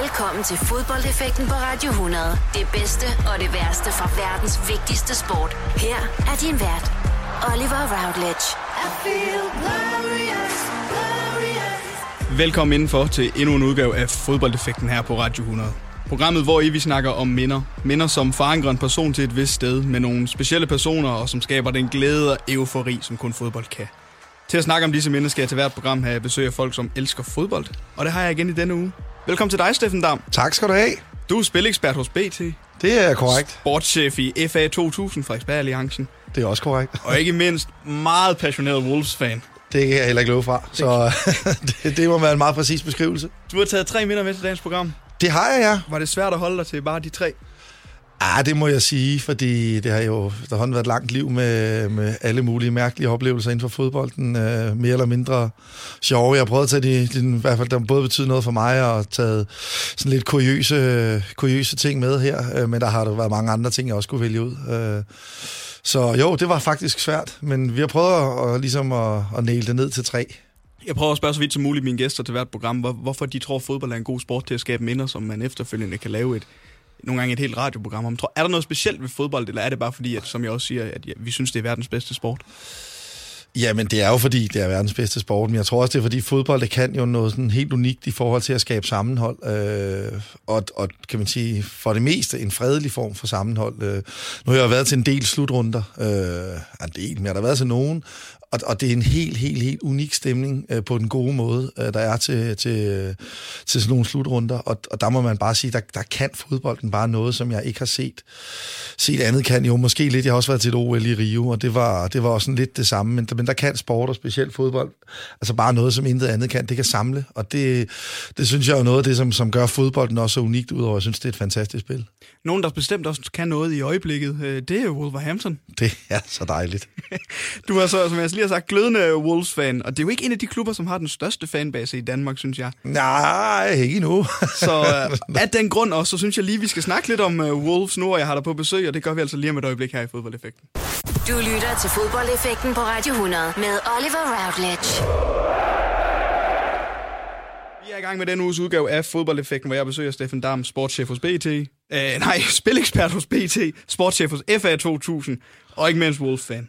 Velkommen til fodboldeffekten på Radio 100. Det bedste og det værste fra verdens vigtigste sport. Her er din vært, Oliver Routledge. I feel glorious, glorious. Velkommen indenfor til endnu en udgave af fodboldeffekten her på Radio 100. Programmet, hvor I vi snakker om minder. Minder, som forankrer en person til et vist sted med nogle specielle personer, og som skaber den glæde og eufori, som kun fodbold kan. Til at snakke om disse minder skal jeg til hvert program have besøg af folk, som elsker fodbold. Og det har jeg igen i denne uge. Velkommen til dig, Steffen Dam. Tak skal du have. Du er spilekspert hos BT. Det er korrekt. Sportschef i FA 2000, Frederiksberg Alliancen. Det er også korrekt. Og ikke mindst meget passioneret Wolves-fan. Det kan jeg heller ikke love fra, så det, det må være en meget præcis beskrivelse. Du har taget tre minder med til dagens program. Det har jeg, ja. Var det svært at holde dig til bare de tre? Ah, det må jeg sige, fordi det har jo efterhånden været et langt liv med, med alle mulige mærkelige oplevelser inden for fodbolden. Øh, mere eller mindre sjove. Jeg har prøvet at tage de, de, i hvert fald, der både betyder noget for mig, og taget sådan lidt kuriøse, kuriøse ting med her. Øh, men der har der været mange andre ting, jeg også kunne vælge ud. Øh, så jo, det var faktisk svært, men vi har prøvet at, at, ligesom at, at næle det ned til tre. Jeg prøver at spørge så vidt som muligt mine gæster til hvert program, hvor, hvorfor de tror, at fodbold er en god sport til at skabe minder, som man efterfølgende kan lave et, nogle gange et helt radioprogram om. Er der noget specielt ved fodbold, eller er det bare fordi, at, som jeg også siger, at ja, vi synes, det er verdens bedste sport? Jamen, det er jo fordi, det er verdens bedste sport, men jeg tror også, det er fordi fodbold, det kan jo noget sådan helt unikt i forhold til at skabe sammenhold, øh, og, og kan man sige, for det meste en fredelig form for sammenhold. Øh, nu har jeg været til en del slutrunder, øh, en del, men jeg har været til nogen, og, og det er en helt, helt, helt unik stemning øh, på den gode måde, øh, der er til, til, til sådan nogle slutrunder. Og, og der må man bare sige, der, der kan fodbolden bare noget, som jeg ikke har set. Set andet kan jo måske lidt. Jeg har også været til et OL i Rio, og det var, det var også sådan lidt det samme. Men, men der kan sport og specielt fodbold, altså bare noget, som intet andet kan. Det kan samle, og det, det synes jeg er noget af det, som, som gør fodbolden også så unikt, udover jeg synes, det er et fantastisk spil. Nogen, der bestemt også kan noget i øjeblikket, øh, det er Wolverhampton. Det er så dejligt. du er så, som jeg lige har sagt, glødende Wolves-fan, og det er jo ikke en af de klubber, som har den største fanbase i Danmark, synes jeg. Nej, ikke endnu. så uh, af den grund også, så synes jeg lige, vi skal snakke lidt om uh, Wolves nu, og jeg har dig på besøg, og det gør vi altså lige om et øjeblik her i Fodboldeffekten. Du lytter til Fodboldeffekten på Radio 100 med Oliver Routledge. Vi er i gang med den uges udgave af Fodboldeffekten, hvor jeg besøger Steffen Dam, sportschef hos BT. Uh, nej, spilekspert hos BT, sportschef hos FA 2000, og ikke mindst Wolves-fan.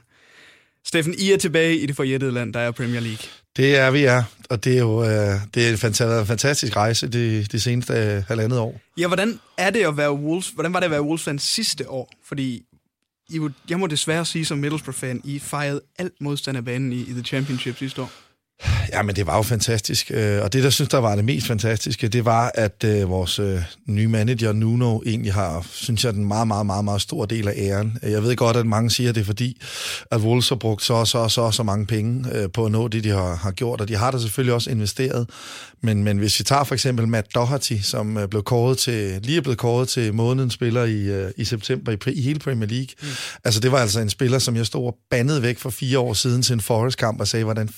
Steffen, I er tilbage i det forjættede land, der er Premier League. Det er vi, ja. Og det er jo øh, det er en fantastisk rejse det, de seneste øh, halvandet år. Ja, hvordan er det at være Wolves? Hvordan var det at være Wolves-fan sidste år? Fordi I, jeg må desværre sige som Middlesbrough-fan, I fejrede alt modstand af banen i, i The Championship sidste år. Ja, men det var jo fantastisk. Øh, og det, der synes, der var det mest fantastiske, det var, at uh, vores uh, nye manager, Nuno, egentlig har, synes jeg, den meget, meget, meget, meget stor del af æren. Jeg ved godt, at mange siger, det er fordi, at Wolves har brugt så og så og så, så mange penge på at nå det, de har, har gjort. Og de har da selvfølgelig også investeret. Men, men hvis vi tager for eksempel Matt Doherty, som blev kåret til, lige er blevet kåret til månedens spiller i, i september i, i hele Premier League. Mm. Altså, det var altså en spiller, som jeg stod og bandede væk for fire år siden til en Forest-kamp og sagde, hvordan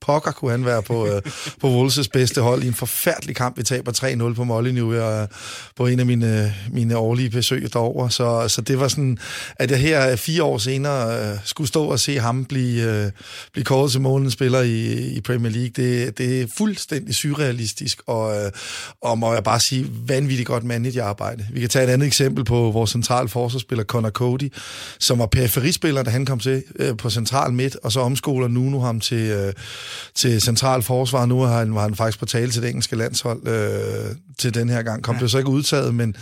pokker kunne han være på, øh, på Wolves' bedste hold i en forfærdelig kamp. Vi taber 3-0 på Molyneux og øh, på en af mine, øh, mine årlige besøg derover. Så, så det var sådan, at jeg her øh, fire år senere øh, skulle stå og se ham blive, øh, blive kåret til månedens spiller i, i Premier League. Det, det er fuldstændig surrealistisk, og, øh, og må jeg bare sige, vanvittigt godt managerarbejde. Vi kan tage et andet eksempel på vores central forsvarsspiller, Connor Cody, som var periferispiller, da han kom til øh, på central midt, og så omskoler Nuno ham til... Øh, til central forsvar. Nu har han, var han faktisk på tale til det engelske landshold øh, til den her gang. Kom ja. det så ikke udtaget, men,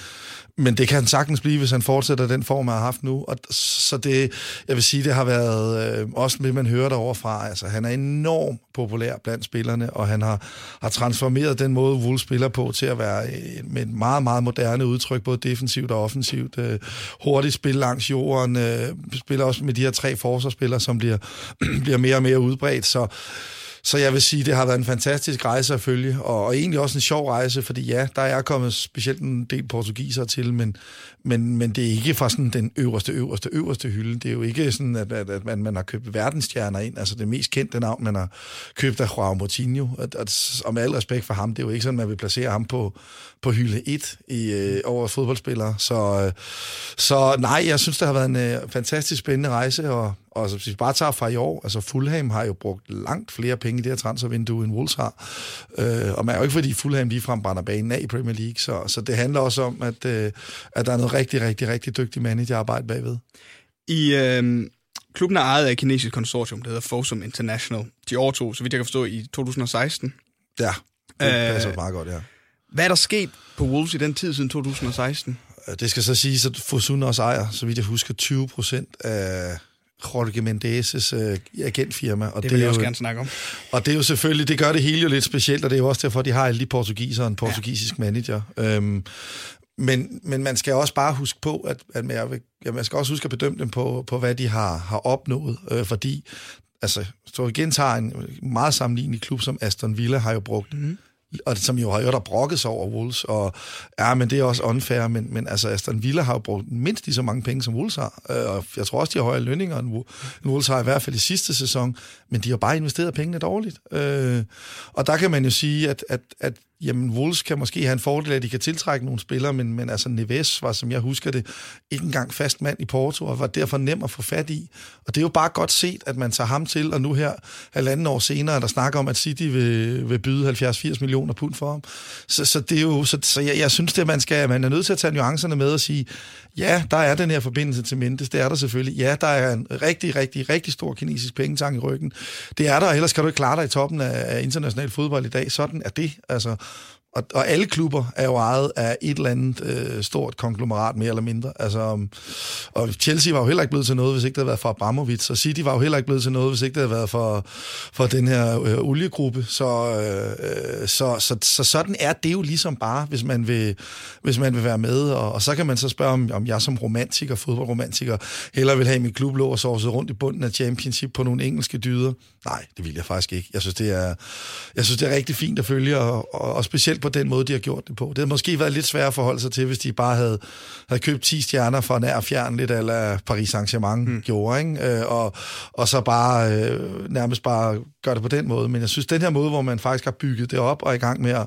men det kan han sagtens blive, hvis han fortsætter den form, han har haft nu. Og så det, jeg vil sige, det har været øh, også det, man hører derovre fra. Altså, han er enormt populær blandt spillerne, og han har, har transformeret den måde, Wolves spiller på, til at være øh, med et meget, meget moderne udtryk, både defensivt og offensivt. Øh, hurtigt spil langs jorden, øh, spiller også med de her tre forsvarsspillere, som bliver, bliver mere og mere udbredt. Så så jeg vil sige, det har været en fantastisk rejse at følge, og, og egentlig også en sjov rejse, fordi ja, der er kommet specielt en del portugiser til, men, men, men det er ikke fra sådan den øverste, øverste, øverste hylde. Det er jo ikke sådan, at, at, at man, man har købt verdensstjerner ind. Altså det mest kendte navn, man har købt af Joao Moutinho. At, at, og med al respekt for ham, det er jo ikke sådan, at man vil placere ham på, på hylde 1 i, øh, over fodboldspillere. Så, øh, så nej, jeg synes, det har været en øh, fantastisk spændende rejse, og Og så, hvis vi bare tager fra i år, altså Fulham har jo brugt langt flere penge i det her transfervindue, end Wolves har. Øh, og man er jo ikke, fordi Fulham ligefrem brænder banen af i Premier League, så, så det handler også om, at, øh, at der er noget rigtig, rigtig, rigtig dygtig managerarbejde bagved. I øh, klubben er ejet af et kinesisk konsortium, der hedder Fosun International. De overtog, så vidt jeg kan forstå, i 2016. Ja, det passer øh, meget godt, ja. Hvad er der sket på Wolves i den tid siden 2016? Det skal så sige, at Fosun også ejer, så vidt jeg husker, 20 procent af Jorge Mendes' uh, agentfirma. Og det vil det jeg også jo, gerne snakke om. Og det er jo selvfølgelig, det gør det hele jo lidt specielt, og det er jo også derfor, de har alle de portugiser og en portugisisk ja. manager. Um, men, men man skal også bare huske på, at, at man, ja, man skal også huske at bedømme dem på, på hvad de har, har opnået, øh, fordi altså, så igen tager en meget sammenlignelig klub som Aston Villa har jo brugt mm og som jo har jo der brokket sig over Wolves, og ja, men det er også unfair, men, men altså Aston Villa har jo brugt mindst lige så mange penge, som Wolves har, øh, og jeg tror også, de har højere lønninger, end Wolves har i hvert fald i sidste sæson, men de har bare investeret pengene dårligt. Øh, og der kan man jo sige, at, at, at jamen Wolves kan måske have en fordel, at de kan tiltrække nogle spillere, men, men altså Neves var, som jeg husker det, ikke engang fast mand i Porto, og var derfor nem at få fat i. Og det er jo bare godt set, at man tager ham til, og nu her, halvanden år senere, der snakker om, at City vil, vil byde 70-80 millioner pund for ham. Så, så det er jo, så, så jeg, jeg synes, det man skal, man er nødt til at tage nuancerne med og sige, ja, der er den her forbindelse til Mendes, det er der selvfølgelig. Ja, der er en rigtig, rigtig, rigtig stor kinesisk pengetang i ryggen. Det er der, ellers kan du ikke klare dig i toppen af, af international fodbold i dag. Sådan er det. Altså, og, og alle klubber er jo ejet af et eller andet øh, stort konglomerat, mere eller mindre. Altså, um, og Chelsea var jo heller ikke blevet til noget, hvis ikke det havde været for Abramovic, og City var jo heller ikke blevet til noget, hvis ikke det havde været for, for den her øh, oliegruppe. Så, øh, så, så, så sådan er det jo ligesom bare, hvis man vil, hvis man vil være med. Og, og så kan man så spørge, om, om jeg som romantiker, fodboldromantiker, hellere vil have min klublå og sovse rundt i bunden af championship på nogle engelske dyder. Nej, det vil jeg faktisk ikke. Jeg synes, det er, jeg synes, det er rigtig fint at følge, og, og, og specielt på den måde, de har gjort det på. Det havde måske været lidt svært at forholde sig til, hvis de bare havde, havde købt 10 stjerner fra nær fjern, lidt eller Paris Saint-Germain mm. gjorde, ikke? Øh, og, og så bare øh, nærmest bare gøre det på den måde. Men jeg synes, den her måde, hvor man faktisk har bygget det op og er i gang med at,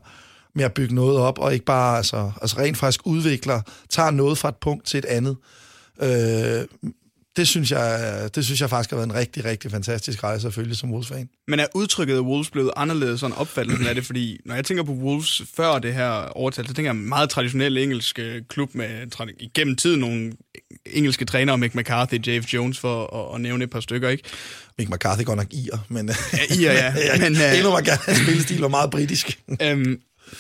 med at bygge noget op, og ikke bare altså, altså rent faktisk udvikler, tager noget fra et punkt til et andet, øh, det synes, jeg, det synes jeg faktisk har været en rigtig, rigtig fantastisk rejse at følge som Wolves-fan. Men er udtrykket af Wolves blevet anderledes sådan opfattelsen af det? Fordi når jeg tænker på Wolves før det her overtal, så tænker jeg meget traditionel engelsk øh, klub med igennem tiden nogle engelske trænere, Mick McCarthy, Dave Jones, for at, at nævne et par stykker, ikke? Mick McCarthy går nok ir, men... Ja, ir, ja. men uh, endnu var gerne, spillestil var meget britisk. um,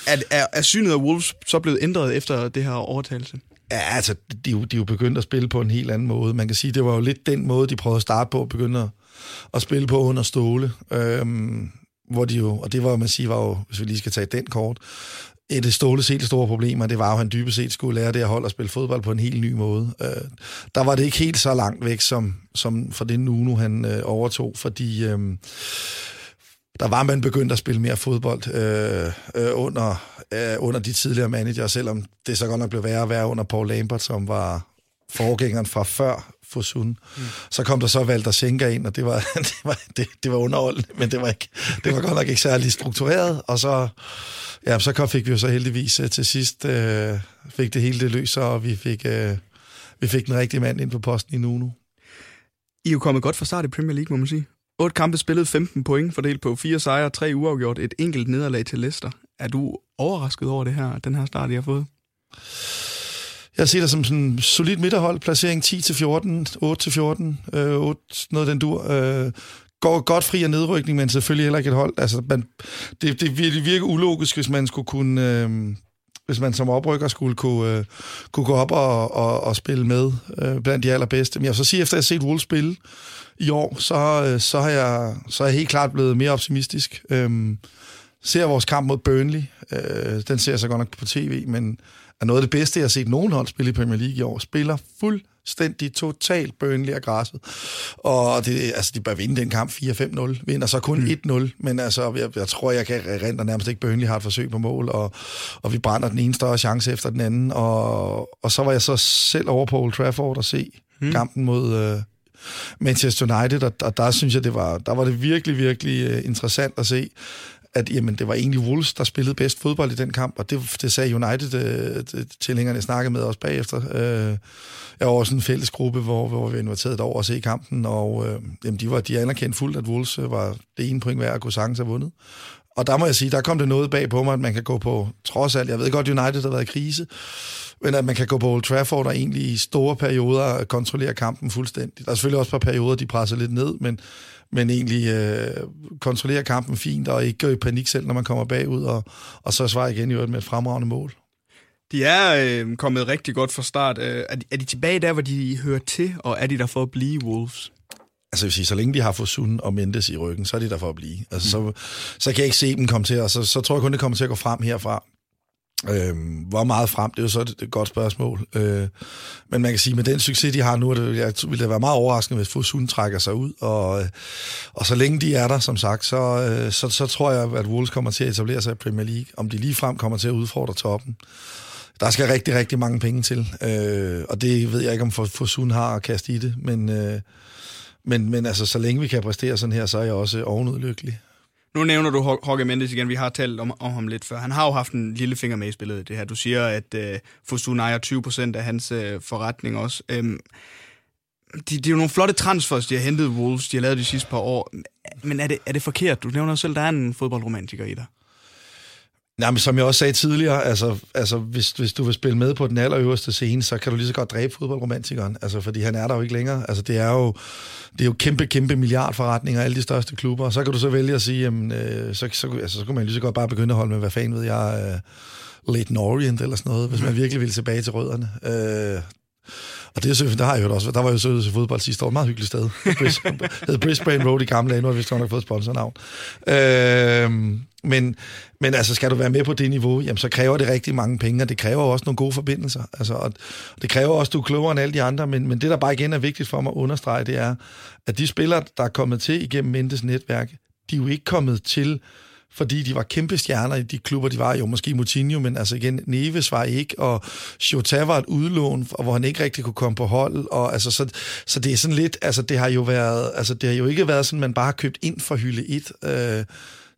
er, er, er synet af Wolves så blevet ændret efter det her overtagelse? Ja, altså, de, de, er jo begyndt at spille på en helt anden måde. Man kan sige, det var jo lidt den måde, de prøvede at starte på, begyndte at, at spille på under Ståle. Øhm, hvor de jo, og det var, man siger, var jo, hvis vi lige skal tage den kort, et af Ståles helt store problemer, det var jo, at han dybest set skulle lære det at holde og spille fodbold på en helt ny måde. Øh, der var det ikke helt så langt væk, som, som for det nu, han øh, overtog, fordi... Øh, der var man begyndt at spille mere fodbold øh, øh, under, øh, under de tidligere manager, selvom det så godt nok blev værre og værre under Paul Lambert, som var forgængeren fra før Fosun. Mm. Så kom der så Walter Schenker ind, og det var, det var, det, det var underholdende, men det var, ikke, det var godt nok ikke særlig struktureret, og så, ja, så kom, fik vi jo så heldigvis uh, til sidst, uh, fik det hele det løs, og vi fik, uh, vi fik den rigtige mand ind på posten i Nuno. I er jo kommet godt fra start i Premier League, må man sige. 8 kampe spillet, 15 point, fordelt på fire sejre, tre uafgjort, et enkelt nederlag til Leicester. Er du overrasket over det her, den her start, I har fået? Jeg ser det som sådan en solid midterhold, placering 10-14, 8-14, øh, 8, noget den dur. Øh, går godt fri af nedrykning, men selvfølgelig heller ikke et hold. Altså, man, det, det, virker ulogisk, hvis man skulle kunne... Øh, hvis man som oprykker skulle kunne, øh, kunne gå op og, og, og spille med øh, blandt de allerbedste. Men jeg vil så sige, efter jeg har set Wolves spille, i år, så, øh, så, har jeg, så er jeg helt klart blevet mere optimistisk. Øhm, ser vores kamp mod Burnley, øh, den ser jeg så godt nok på tv, men er noget af det bedste, jeg har set nogen hold spille i Premier League i år. Spiller fuldstændig totalt Burnley af græsset. Og det, altså, de bør vinde den kamp 4-5-0. Vinder så kun mm. 1-0, men altså, jeg, jeg tror, jeg kan rente nærmest ikke, Burnley har et forsøg på mål, og, og vi brænder den ene større chance efter den anden. Og, og så var jeg så selv over på Old Trafford og se mm. kampen mod, øh, Manchester United, og, og der synes jeg, det var, der var det virkelig, virkelig øh, interessant at se, at jamen, det var egentlig Wolves, der spillede bedst fodbold i den kamp, og det, det sagde United-tilhængerne, øh, jeg snakkede med os bagefter. Øh, jeg var også en fælles gruppe, hvor, hvor vi inviteret over at se kampen, og øh, jamen, de, var, de anerkendte fuldt, at Wolves øh, var det ene point værd at kunne sagtens have vundet. Og der må jeg sige, der kom det noget bag på mig, at man kan gå på, trods alt, jeg ved godt, United har været i krise, men at man kan gå på Old Trafford og egentlig i store perioder kontrollere kampen fuldstændigt. Der er selvfølgelig også et par perioder, de presser lidt ned, men, men egentlig øh, kontrollere kampen fint og ikke gå i panik selv, når man kommer bagud, og, og så svare igen i øvrigt med et fremragende mål. De er øh, kommet rigtig godt fra start. Øh, er, de, er de tilbage der, hvor de hører til, og er de der for at blive Wolves? Altså, vil sige, så længe de har fået Sun og Mendes i ryggen, så er de der for at blive. Altså, mm. så, så kan jeg ikke se dem komme til, og så, så tror jeg kun, det kommer til at gå frem herfra. Øhm, hvor meget frem, det er jo så et, et godt spørgsmål. Øh, men man kan sige, med den succes, de har nu, det, jeg, vil det være meget overraskende, hvis Fosun trækker sig ud. Og, øh, og så længe de er der, som sagt, så, øh, så, så tror jeg, at Wolves kommer til at etablere sig i Premier League. Om de lige frem kommer til at udfordre toppen. Der skal rigtig, rigtig mange penge til. Øh, og det ved jeg ikke, om Fosun har at kaste i det. Men, øh, men, men altså, så længe vi kan præstere sådan her, så er jeg også ovenud lykkelig. Nu nævner du Jorge Mendes igen, vi har talt om, om ham lidt før. Han har jo haft en lille finger med i spillet det her. Du siger, at øh, Fosun ejer 20% af hans øh, forretning også. Øhm, de, de er jo nogle flotte transfers, de har hentet Wolves, de har lavet de sidste par år. Men er det, er det forkert? Du nævner selv, der er en fodboldromantiker i dig. Nej, men som jeg også sagde tidligere, altså, altså hvis, hvis du vil spille med på den allerøverste scene, så kan du lige så godt dræbe fodboldromantikeren, altså, fordi han er der jo ikke længere. Altså, det er jo, det er jo kæmpe, kæmpe milliardforretninger, alle de største klubber, og så kan du så vælge at sige, jamen, øh, så, så, altså, så kunne man lige så godt bare begynde at holde med, hvad fanden ved jeg, uh, Leighton Orient eller sådan noget, hvis man virkelig ville tilbage til rødderne. Uh, og det er der har jeg jo også. Der var jo så til fodbold sidste år. Et meget hyggeligt sted. Hed Brisbane Road i gamle dage. Nu har vi nok fået sponsornavn. Øh, men, men altså, skal du være med på det niveau, jamen, så kræver det rigtig mange penge, og det kræver også nogle gode forbindelser. Altså, og det kræver også, at du er klogere end alle de andre, men, men det, der bare igen er vigtigt for mig at understrege, det er, at de spillere, der er kommet til igennem Mendes netværk, de er jo ikke kommet til fordi de var kæmpe stjerner i de klubber, de var. Jo, måske Moutinho, men altså igen, Neves var ikke, og Chota var et udlån, hvor han ikke rigtig kunne komme på hold, og altså, så, så det er sådan lidt, altså det har jo været, altså det har jo ikke været sådan, man bare har købt ind for hylde 1, øh,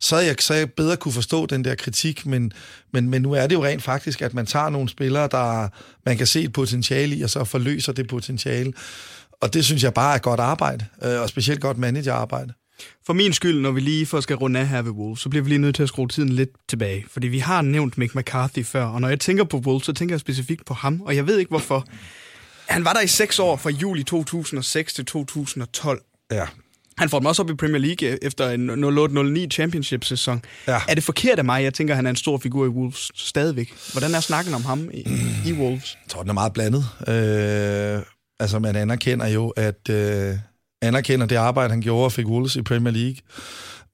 så jeg, så jeg bedre kunne forstå den der kritik, men, men, men nu er det jo rent faktisk, at man tager nogle spillere, der man kan se et potentiale i, og så forløser det potentiale. Og det synes jeg bare er godt arbejde, øh, og specielt godt managerarbejde. For min skyld, når vi lige får skal runde af her ved Wolves, så bliver vi lige nødt til at skrue tiden lidt tilbage. Fordi vi har nævnt Mick McCarthy før, og når jeg tænker på Wolves, så tænker jeg specifikt på ham, og jeg ved ikke hvorfor. Han var der i seks år, fra juli 2006 til 2012. Ja. Han får dem også op i Premier League efter en 08-09 Championship-sæson. Ja. Er det forkert af mig? Jeg tænker, han er en stor figur i Wolves stadigvæk. Hvordan er snakken om ham i, i Wolves? Jeg tror, den er meget blandet. Øh, altså, man anerkender jo, at... Øh anerkender det arbejde, han gjorde og fik Wolves i Premier League.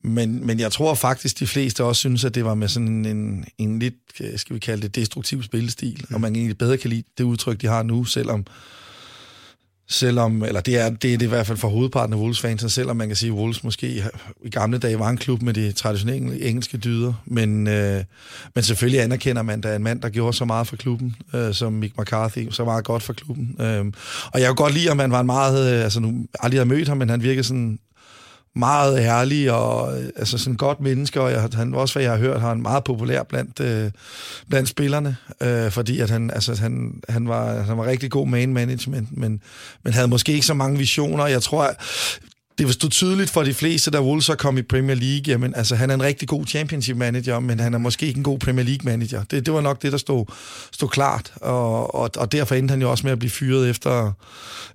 Men, men jeg tror faktisk, de fleste også synes, at det var med sådan en, en lidt, skal vi kalde det, destruktiv spillestil, mm. og man egentlig bedre kan lide det udtryk, de har nu, selvom selvom, eller det er, det er det i hvert fald for hovedparten af Wolves-fans, selvom man kan sige, at Wolves måske i gamle dage var en klub med de traditionelle engelske dyder, men, øh, men selvfølgelig anerkender man, at der er en mand, der gjorde så meget for klubben, øh, som Mick McCarthy, så meget godt for klubben. Øh, og jeg kunne godt lide, at man var en meget, øh, altså nu aldrig har mødt ham, men han virkede sådan meget ærlig og altså sådan godt menneske, og jeg, han også, hvad jeg har hørt, har han meget populær blandt, øh, blandt spillerne, øh, fordi at han, altså, han, han, var, han var rigtig god man management, men, men havde måske ikke så mange visioner. Jeg tror, det stå tydeligt for de fleste, der Wolves kommet i Premier League, jamen altså han er en rigtig god championship manager, men han er måske ikke en god Premier League manager. Det, det var nok det, der stod, stod klart, og, og, og derfor endte han jo også med at blive fyret efter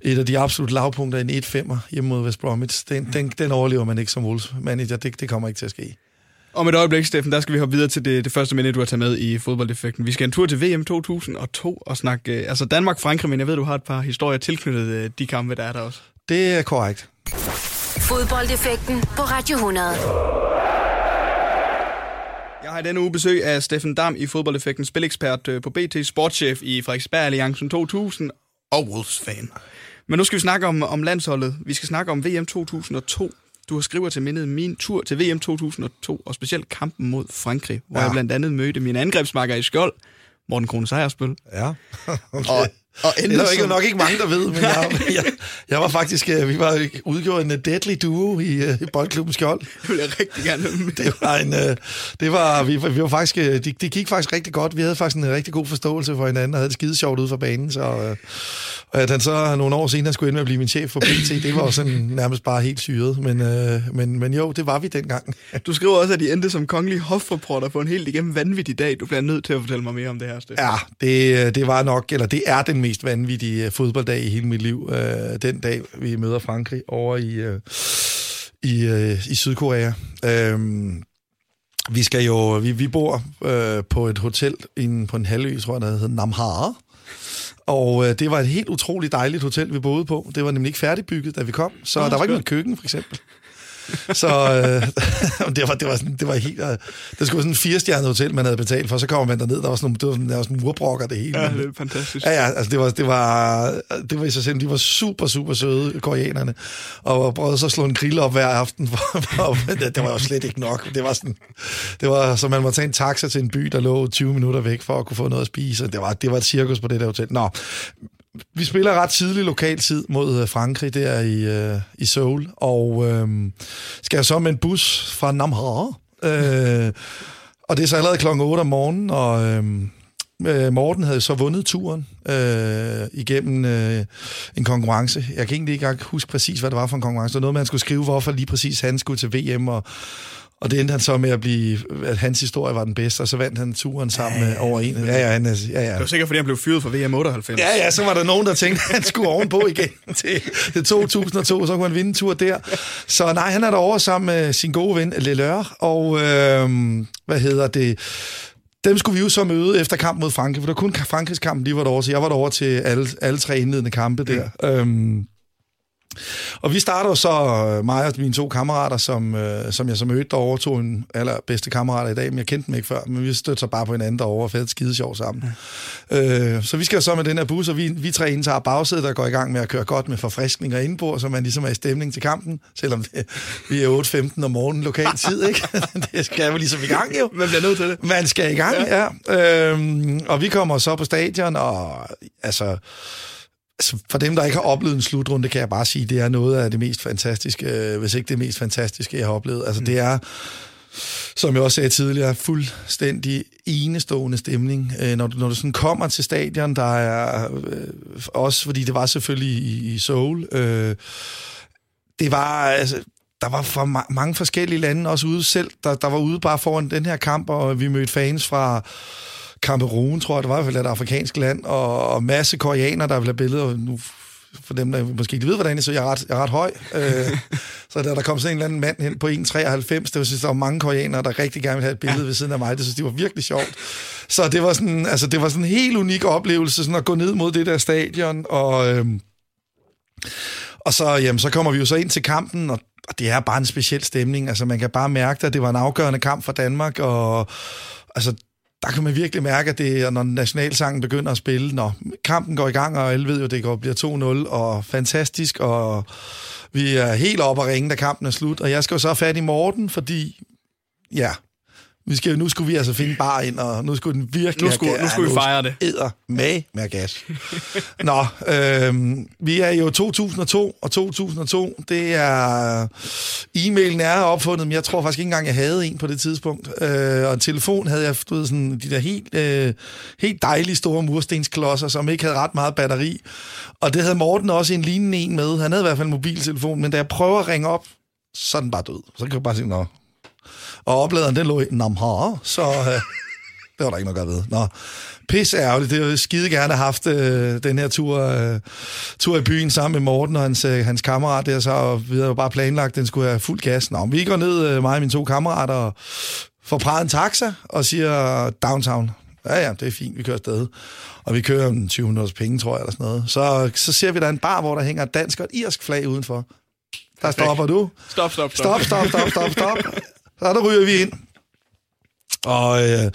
et af de absolut lavpunkter i en 1-5'er hjemme mod West Bromwich. Den, den, den overlever man ikke som Wolves manager, det, det kommer ikke til at ske. Om et øjeblik, Steffen, der skal vi hoppe videre til det, det første minut, du har taget med i fodboldeffekten. Vi skal en tur til VM 2002 og snakke altså Danmark-Frankrig, men jeg ved, du har et par historier tilknyttet øh, de kampe, der er der også. Det er korrekt. Fodboldeffekten på Radio 100. Jeg har i denne uge besøg af Steffen Dam i Fodboldeffekten, spilekspert øh, på BT, sportschef i Frederiksberg Alliancen 2000 og Wolves-fan. Men nu skal vi snakke om, om landsholdet. Vi skal snakke om VM 2002. Du har skriver til mindet min tur til VM 2002, og specielt kampen mod Frankrig, hvor ja. jeg blandt andet mødte min angrebsmarker i skjold, Morten Krone Sejersbøl. Ja, okay. Og Og det er der ikke, nok ikke mange, der ved, men jeg, jeg, jeg var faktisk, øh, vi var udgjort en deadly duo i, øh, i boldklubben Skjold. Det vil jeg rigtig gerne med. Det var en, øh, det var, vi, vi var faktisk, det, det gik faktisk rigtig godt. Vi havde faktisk en rigtig god forståelse for hinanden, og havde det skide sjovt ude for banen, så at han så nogle år senere skulle ind med at blive min chef for BT, det var jo sådan nærmest bare helt syret, men, men, men jo, det var vi dengang. Du skriver også, at de endte som kongelige hofreporter på en helt igennem vanvittig dag. Du bliver nødt til at fortælle mig mere om det her, Steffen. Ja, det, det var nok, eller det er den mest vanvittige fodbolddag i hele mit liv. Øh, den dag, vi møder Frankrig over i, øh, i, øh, i Sydkorea. Øh, vi skal jo, vi, vi bor øh, på et hotel inde på en halvø, tror jeg, der hedder Namhar. Og øh, det var et helt utroligt dejligt hotel, vi boede på. Det var nemlig ikke færdigbygget, da vi kom, så oh, der var ikke noget køkken, for eksempel. Så øh, det, var, det, var sådan, det var helt... Øh, det skulle være sådan en firestjernet hotel, man havde betalt for. Så kommer man derned, der var sådan, det var sådan, der var sådan murbrokker det hele. Ja, det er fantastisk. Ja, ja, altså det var, det var, det var i sig selv, de var super, super søde, koreanerne. Og prøvede så at slå en grill op hver aften. For, for, det, det var jo slet ikke nok. Det var sådan, det var, så man måtte tage en taxa til en by, der lå 20 minutter væk for at kunne få noget at spise. Det var, det var et cirkus på det der hotel. Nå, vi spiller ret tidlig lokaltid mod øh, Frankrig der i, øh, i Seoul, og øh, skal så med en bus fra Namhar. Øh, og det er så allerede klokken 8 om morgenen, og øhm, øh, Morten havde så vundet turen øh, igennem øh, en konkurrence. Jeg kan egentlig ikke huske præcis, hvad det var for en konkurrence. Det var noget, man skulle skrive, hvorfor lige præcis han skulle til VM, og og det endte han så med at blive, at hans historie var den bedste, og så vandt han turen sammen ja, ja, ja. over en. Ja, ja, han, ja, ja. Det var sikkert, fordi han blev fyret fra VM 98. Ja, ja, så var der nogen, der tænkte, at han skulle ovenpå igen til, til 2002, så kunne han vinde en tur der. Så nej, han er derovre sammen med sin gode ven, Lelør, og øh, hvad hedder det... Dem skulle vi jo så møde efter kampen mod Frankrig, for det var kun Frankrigs kamp, de var derovre, så jeg var derovre til alle, alle tre indledende kampe der. Ja. Øhm, og vi starter så, øh, mig og mine to kammerater, som, øh, som jeg så mødte derovre, to en allerbedste kammerater i dag, men jeg kendte dem ikke før, men vi støtter så bare på hinanden derovre og fandt skide sjov sammen. Ja. Øh, så vi skal så med den her bus, og vi, vi tre indtager bagsædet, der går i gang med at køre godt med forfriskninger indbord, så man ligesom er i stemning til kampen, selvom det, vi er 8.15 om morgenen lokal tid, ikke? det skal vi ligesom i gang jo. Man bliver nødt til det. Man skal i gang, ja. ja. Øhm, og vi kommer så på stadion, og altså Altså, for dem, der ikke har oplevet en slutrunde, kan jeg bare sige, det er noget af det mest fantastiske, øh, hvis ikke det mest fantastiske, jeg har oplevet. Altså, mm. det er, som jeg også sagde tidligere, fuldstændig enestående stemning. Øh, når, du, når du sådan kommer til stadion, der er øh, også, fordi det var selvfølgelig i, i Seoul, øh, det var, altså, der var fra mange forskellige lande også ude selv, der, der var ude bare foran den her kamp, og vi mødte fans fra Kamerun, tror jeg, det var i hvert fald et afrikansk land, og, og masse koreanere, der vil have billeder. Nu, for dem, der måske ikke ved, hvordan det så jeg er ret, jeg er ret høj. Øh, så der, der kom sådan en eller anden mand hen på 1,93, det var, synes, der var mange koreanere, der rigtig gerne ville have et billede ja. ved siden af mig. Det synes det var virkelig sjovt. Så det var sådan, altså, det var sådan en helt unik oplevelse, sådan at gå ned mod det der stadion, og, øh, og så, jamen, så kommer vi jo så ind til kampen, og, og det er bare en speciel stemning. Altså, man kan bare mærke, at det var en afgørende kamp for Danmark, og altså, der kan man virkelig mærke, at det er, når nationalsangen begynder at spille, når kampen går i gang, og alle ved jo, at det går, bliver 2-0, og fantastisk, og vi er helt oppe at ringe, da kampen er slut, og jeg skal jo så have fat i Morten, fordi, ja, vi skal, nu skulle vi altså finde bar ind, og nu skulle den virkelig... Nu skulle, nu skulle vi fejre det. Æder med med gas. Nå, øh, vi er jo 2002, og 2002, det er... E-mailen er opfundet, men jeg tror faktisk ikke engang, jeg havde en på det tidspunkt. Øh, og en telefon havde jeg, du ved, sådan, de der helt, øh, helt dejlige store murstensklodser, som ikke havde ret meget batteri. Og det havde Morten også en lignende en med. Han havde i hvert fald en mobiltelefon, men da jeg prøver at ringe op, så er den bare død. Så kan jeg bare sige, nå, og opladeren, den lå i Namhar, så øh, det var der ikke noget at ved. Nå, pis ærgerligt. Det er jo skide gerne haft øh, den her tur, øh, tur i byen sammen med Morten og hans, øh, hans kammerat der, så og vi havde jo bare planlagt, at den skulle have fuld gas. Nå, vi går ned, øh, mig og mine to kammerater, og får præget en taxa og siger downtown. Ja, ja, det er fint, vi kører afsted. Og vi kører om 20 minutters penge, tror jeg, eller sådan noget. Så, så ser vi, der en bar, hvor der hænger et dansk og et irsk flag udenfor. Der stopper du. Stop, stop, stop. Stop, stop, stop, stop, stop. Så der ryger vi ind. Og øh,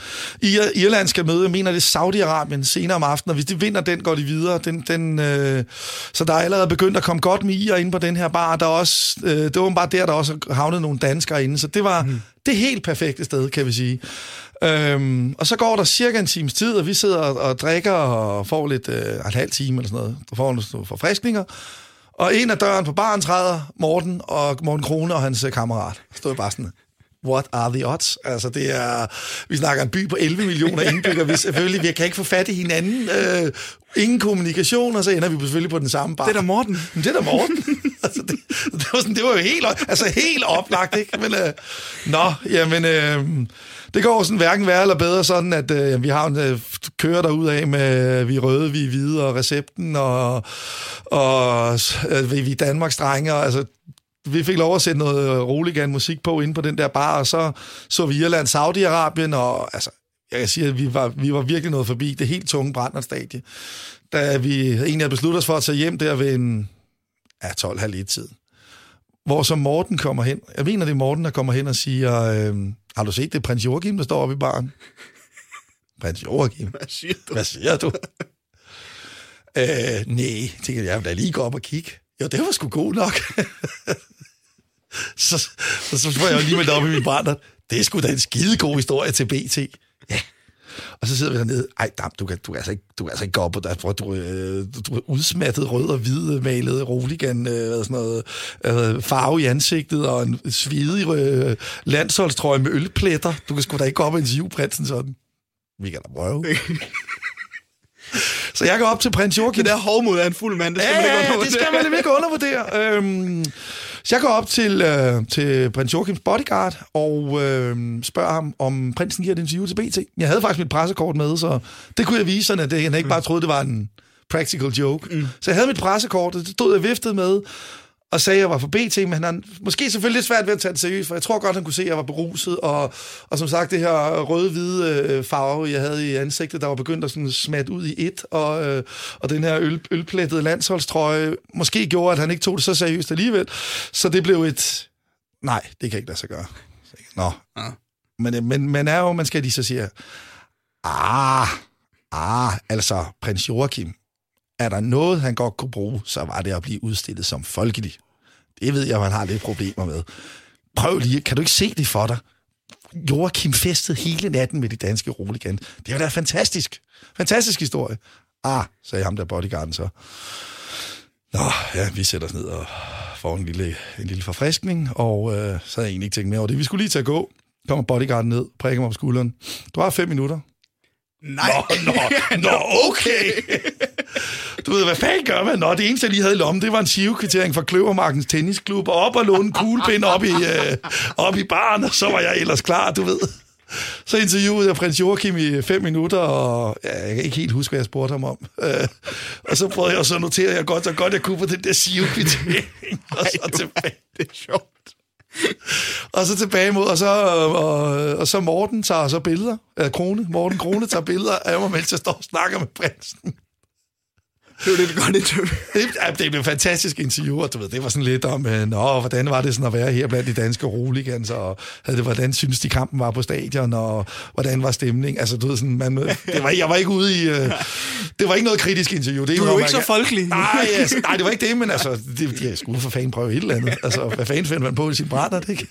Irland skal møde, jeg mener det er Saudi-Arabien senere om aftenen, og hvis de vinder den, går de videre. Den, den, øh, så der er allerede begyndt at komme godt med irer inde på den her bar. Der er også, øh, det var bare der, der også havnet nogle danskere inde, så det var mm. det helt perfekte sted, kan vi sige. Øhm, og så går der cirka en times tid, og vi sidder og, og drikker og får lidt, øh, en halv time eller sådan noget, og får nogle forfriskninger. Og en af døren på baren træder Morten og Morten Krone og hans kammerat. Stod bare sådan, what are the odds? Altså, det er, vi snakker en by på 11 millioner indbyggere, vi selvfølgelig, vi kan ikke få fat i hinanden, øh, ingen kommunikation, og så ender vi selvfølgelig på den samme bar. Det er da Morten. Men det er da Morten. altså, det, det, var sådan, det var jo helt, altså, helt oplagt, ikke? Men, øh, nå, jamen, øh, det går sådan hverken værre eller bedre, sådan at øh, vi har en øh, kører derud af med, vi er røde, vi er hvide, og recepten, og, og øh, vi er Danmarks drenge, og altså, vi fik lov at sætte noget roligan musik på inde på den der bar, og så så vi Irland, Saudi-Arabien, og altså, jeg kan sige, at vi var, vi var virkelig noget forbi det helt tunge Brandert-stadie. Da vi egentlig havde besluttet os for at tage hjem der ved en ja, 12.30 i tid. Hvor så Morten kommer hen. Jeg mener, det er Morten, der kommer hen og siger, øh, har du set det prins Joachim, der står oppe i baren? prins Joachim? Hvad siger du? Hvad siger du? øh, nej, tænker jeg, jeg vil da lige gå op og kigge. Jo, det var sgu god nok. så, så, så får jeg jo lige med op i min brænder. Det er sgu da en skide god historie til BT. Ja. Og så sidder vi dernede. Ej, dam, du kan, du kan, altså, ikke, du kan altså ikke gå op på altså, dig. du, øh, du er udsmattet rød og hvid øh, malet roligan, øh, sådan noget øh, farve i ansigtet og en svidig øh, landsholdstrøje med ølpletter. Du kan sgu da ikke gå op og interviewe prinsen sådan. Vi kan da prøve. Så jeg går op til prins Joachim. Det der hovmod er en fuld mand, det skal ja, man ikke undervurdere. det skal man ikke undervurdere. øhm, så jeg går op til, øh, til prins Joachims bodyguard og øh, spørger ham, om prinsen giver et interview til BT. Jeg havde faktisk mit pressekort med, så det kunne jeg vise sådan, at han ikke bare troede, det var en practical joke. Mm. Så jeg havde mit pressekort, og det stod jeg viftet med, og sagde, at jeg var for BT, men han har måske selvfølgelig lidt svært ved at tage det seriøst, for jeg tror godt, han kunne se, at jeg var beruset, og, og som sagt, det her røde-hvide øh, farve, jeg havde i ansigtet, der var begyndt at sådan smat ud i et, og, øh, og den her øl, ølplettede landsholdstrøje, måske gjorde, at han ikke tog det så seriøst alligevel, så det blev et, nej, det kan ikke lade sig gøre. Nå. Ja. Men, men man er jo, man skal lige så sige, ah, ah, altså prins Joachim, er der noget, han godt kunne bruge, så var det at blive udstillet som folkelig. Det ved jeg, man har lidt problemer med. Prøv lige, kan du ikke se det for dig? Joachim festede hele natten med de danske roligan. Det var da fantastisk. Fantastisk historie. Ah, sagde ham der bodyguarden så. Nå, ja, vi sætter os ned og får en lille, en lille forfriskning, og øh, så havde jeg egentlig ikke tænkt mere over det. Vi skulle lige til at gå. Kommer bodyguarden ned, prikker mig på skulderen. Du har fem minutter. Nej. Nå, nå, nå okay. Du ved, hvad fanden gør man? Nå, det eneste, jeg lige havde i lommen, det var en sivekvittering fra Kløvermarkens Tennisklub, og op og låne en kuglepind op i, øh, op i baren, og så var jeg ellers klar, du ved. Så interviewede jeg prins Joachim i fem minutter, og ja, jeg kan ikke helt huske, hvad jeg spurgte ham om. Øh, og så prøvede jeg så at notere, jeg godt så godt, jeg kunne på den der sivekvittering. og så tilbage. Det er sjovt. og så tilbage mod, og så, og, og så Morten tager så billeder, af Krone, Morten Krone tager billeder af mig, mens jeg står og snakker med prinsen. Det var lidt godt interview. Det, blev et fantastisk interview, og du ved, det var sådan lidt om, øh, nå, hvordan var det sådan at være her blandt de danske roligans, og havde det, hvordan synes de kampen var på stadion, og hvordan var stemning? Altså, du ved, sådan, man, det var, jeg var ikke ude i... Uh, det var ikke noget kritisk interview. Det du er jo ikke så folkelig. Nej, altså, nej, det var ikke det, men altså, det, jeg skulle for fanden prøve et eller andet. Altså, hvad fanden finder man på i sin brænder, det ikke?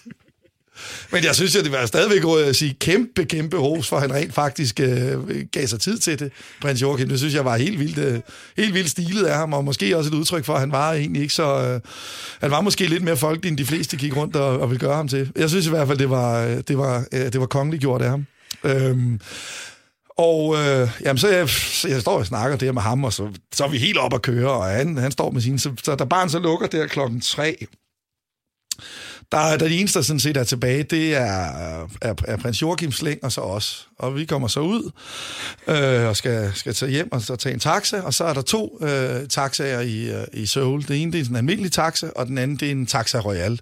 Men jeg synes, at det var stadigvæk øh, at sige kæmpe, kæmpe ros, for han rent faktisk øh, gav sig tid til det, prins Joachim. Det synes jeg var helt vildt, øh, helt vildt stilet af ham, og måske også et udtryk for, at han var egentlig ikke så... Øh, han var måske lidt mere folkelig, end de fleste gik rundt og, og ville gøre ham til. Jeg synes i hvert fald, det var, øh, det var, øh, det var kongeligt gjort af ham. Øhm, og øh, jamen, så, jeg, så jeg står og snakker der med ham, og så, så er vi helt op at køre, og han, han står med sin... Så, så da barn så lukker der klokken tre, der, der det eneste, der sådan set er tilbage, det er, er, er prins Joachim Sling og så os. Og vi kommer så ud øh, og skal, skal tage hjem og så tage en taxa, og så er der to øh, taxaer i, øh, i Seoul. Det ene det er en almindelig taxa, og den anden det er en taxa royal.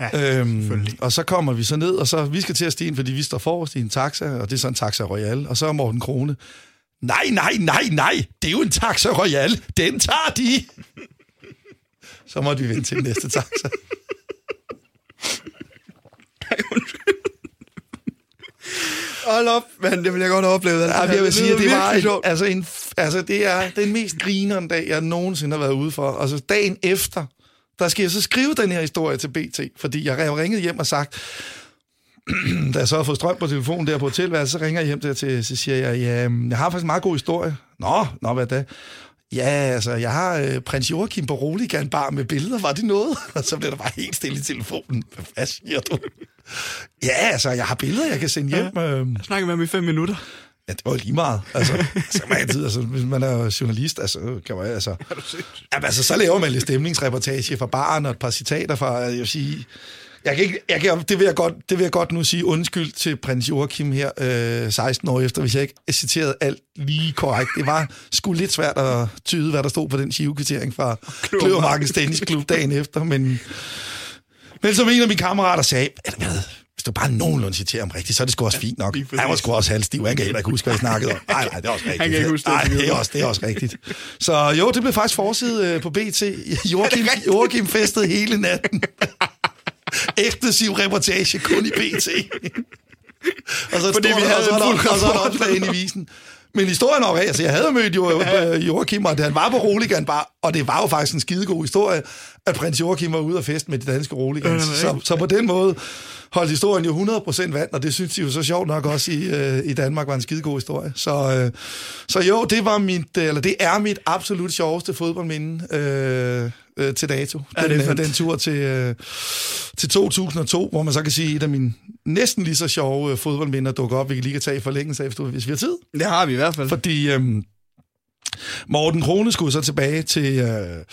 Ja, øhm, og så kommer vi så ned, og så vi skal til at stige fordi vi står forrest i en taxa, og det er så en taxa royal, og så er Morten Krone. Nej, nej, nej, nej, det er jo en taxa royal. Den tager de. så måtte vi vente til næste taxa. Hold op, men det vil jeg godt have oplevet. Ja, jeg vil sige, at det var en, altså, en, altså, det er den mest grinerende dag, jeg nogensinde har været ude for. Altså dagen efter, der skal jeg så skrive den her historie til BT, fordi jeg har ringet hjem og sagt, da jeg så har fået strøm på telefonen der på hotelværelset, så ringer jeg hjem der til, så siger jeg, ja, jeg har faktisk en meget god historie. Nå, nå, hvad da? Ja, altså, jeg har øh, prins Joachim på Roligan bar med billeder. Var det noget? Og så bliver der bare helt stille i telefonen. Hvad siger du? Ja, altså, jeg har billeder, jeg kan sende hjem. Ja. Jeg snakker med ham i fem minutter. Ja, det var lige meget. Altså, så man altid, altså, hvis man er journalist, altså, kan man, altså, ja, altså, så laver man lidt stemningsreportage fra baren og et par citater fra, jeg vil sige, jeg kan ikke, jeg kan, det, vil jeg godt, det vil jeg godt nu sige undskyld til prins Joachim her, øh, 16 år efter, hvis jeg ikke citerede alt lige korrekt. Det var sgu lidt svært at tyde, hvad der stod på den skive-kvittering fra Kløvermarkens Tennisklub dagen efter, men, men som en af mine kammerater sagde, hvad, hvis du bare nogenlunde citerer ham rigtigt, så er det sgu også fint nok. Han var sgu også halvstiv, han kan heller ikke huske, hvad jeg snakkede om. Nej, nej, det er også rigtigt. Han kan ikke huske det. Nej, det er også, det er også rigtigt. Så jo, det blev faktisk forside øh, på BT. Joachim, Joachim festede hele natten. Eksklusiv reportage kun i BT. og så Fordi vi der- havde og så er en der- og så er der rapport. opslag ind i visen. Men historien jo, altså jeg havde mødt jo, øh, Joachim, og han var på Roligan Bar, og det var jo faktisk en skidegod historie, at prins Joachim var ude og feste med de danske Roligans. Så, så på den måde holdt historien jo 100% vand, og det synes de jo så sjovt nok også i, øh, i Danmark var en skidegod historie. Så, øh, så jo, det var mit, øh, eller det er mit absolut sjoveste fodboldminde øh, øh, til dato. Ja, Den, det er øh, den tur til, øh, til 2002, hvor man så kan sige, et af mine næsten lige så sjove øh, fodboldminder dukker op, vi kan lige kan tage i forlængelse af, hvis vi har tid. Det har vi i hvert fald. Fordi øhm, Morten Krone skulle så tilbage til, øh,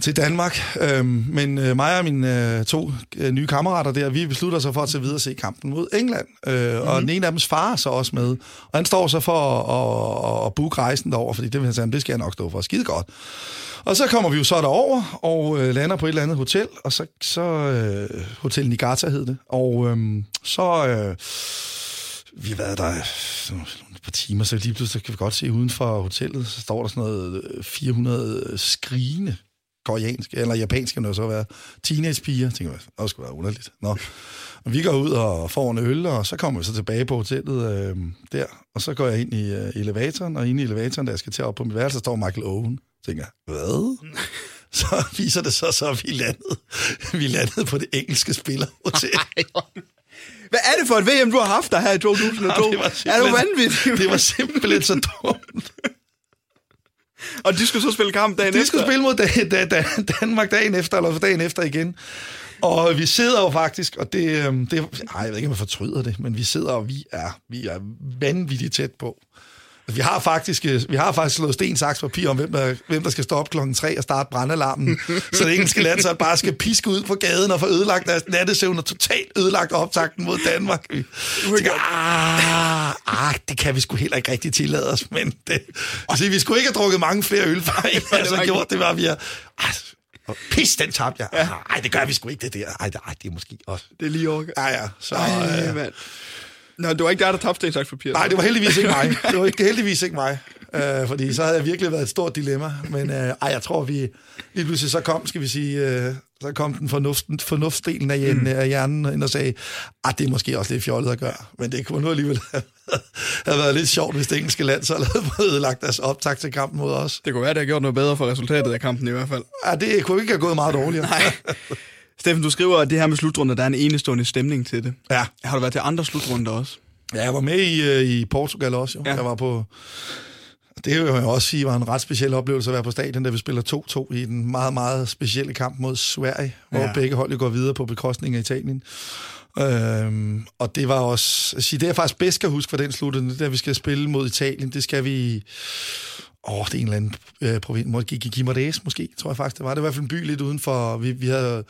til Danmark, øhm, men øh, mig og mine øh, to øh, nye kammerater der, vi beslutter sig for at tage videre og se kampen mod England. Øh, mm-hmm. Og den ene af dems far er så også med. Og han står så for at, at, at booke rejsen derover, fordi det vil han sige, det skal jeg nok stå for. Skide godt. Og så kommer vi jo så derover og øh, lander på et eller andet hotel, og så, så øh, Hotel Nigata hed det. Og øh, så... Øh, vi har været der et par timer, så lige pludselig kan vi godt se uden for hotellet, så står der sådan noget øh, 400 skrigende koreanske, eller japanske, når det så være, teenagepiger. Tænker jeg, det skulle være underligt. Nå. Og vi går ud og får en øl, og så kommer vi så tilbage på hotellet øh, der, og så går jeg ind i øh, elevatoren, og inde i elevatoren, da jeg skal til op på mit værelse, så står Michael Owen. Tænker jeg, hvad? Så viser det så, så vi landede, vi landede på det engelske spillerhotel. Hvad er det for et VM, du har haft der her i 2002? Det var er du vanvittig? Det var simpelthen så dumt. Og de skulle så spille kamp dagen De efter? skulle spille mod da, da, da, Danmark dagen efter, eller dagen efter igen. Og vi sidder jo faktisk, og det, øhm, det ej, jeg ved ikke, om jeg fortryder det, men vi sidder, og vi er, vi er vanvittigt tæt på. Vi har faktisk, øh, vi har faktisk slået sten, saks, papir om, hvem der, hvem der skal stå op klokken 3 og starte brandalarmen, så det engelske land så bare skal piske ud på gaden og få ødelagt deres nattesøvn og totalt ødelagt optakten mod Danmark. Tænker, ah, ah, det kan vi sgu heller ikke rigtig tillade os, men det, altså, vi skulle ikke have drukket mange flere øl, før I altså, gjort det, var vi har, ah, og pis, den tabte jeg. Ej, det gør vi sgu ikke, det der. Ej, det, ej, det er måske også. Det er lige over. Ja, ja. Så, Ej, øh, mand. Nå, det var ikke dig, der tabte sten, papir. Nej, det var heldigvis ikke mig. Det var ikke, heldigvis ikke mig. Øh, fordi så havde jeg virkelig været et stort dilemma. Men øh, ej, jeg tror, vi lige pludselig så kom, skal vi sige, øh, så kom den fornuften, fornuftsdelen af, hjernen, mm. af hjernen ind og sagde, at det er måske også lidt fjollet at gøre. Men det kunne nu alligevel have, have været lidt sjovt, hvis det engelske land så havde ødelagt deres optag til kampen mod os. Det kunne være, det har gjort noget bedre for resultatet af kampen i hvert fald. Ja, det kunne ikke have gået meget dårligere. Nej. Steffen, du skriver, at det her med slutrunder, der er en enestående stemning til det. Ja. Har du været til andre slutrunder også? Ja, jeg var med i, øh, i Portugal også. Jo. Ja. Jeg var på... Det vil jeg også sige var en ret speciel oplevelse at være på stadion, da vi spiller 2-2 i den meget, meget specielle kamp mod Sverige, hvor Ja. begge hold går videre på bekostning af Italien. Øhm, og det var også... Sige, det jeg faktisk bedst kan huske fra den slutning, da vi skal spille mod Italien, det skal vi i- Åh, det er en eller anden øh, provins. Måske måske, tror jeg faktisk, det var. Det var i hvert fald en by lidt udenfor. Vi, vi havde,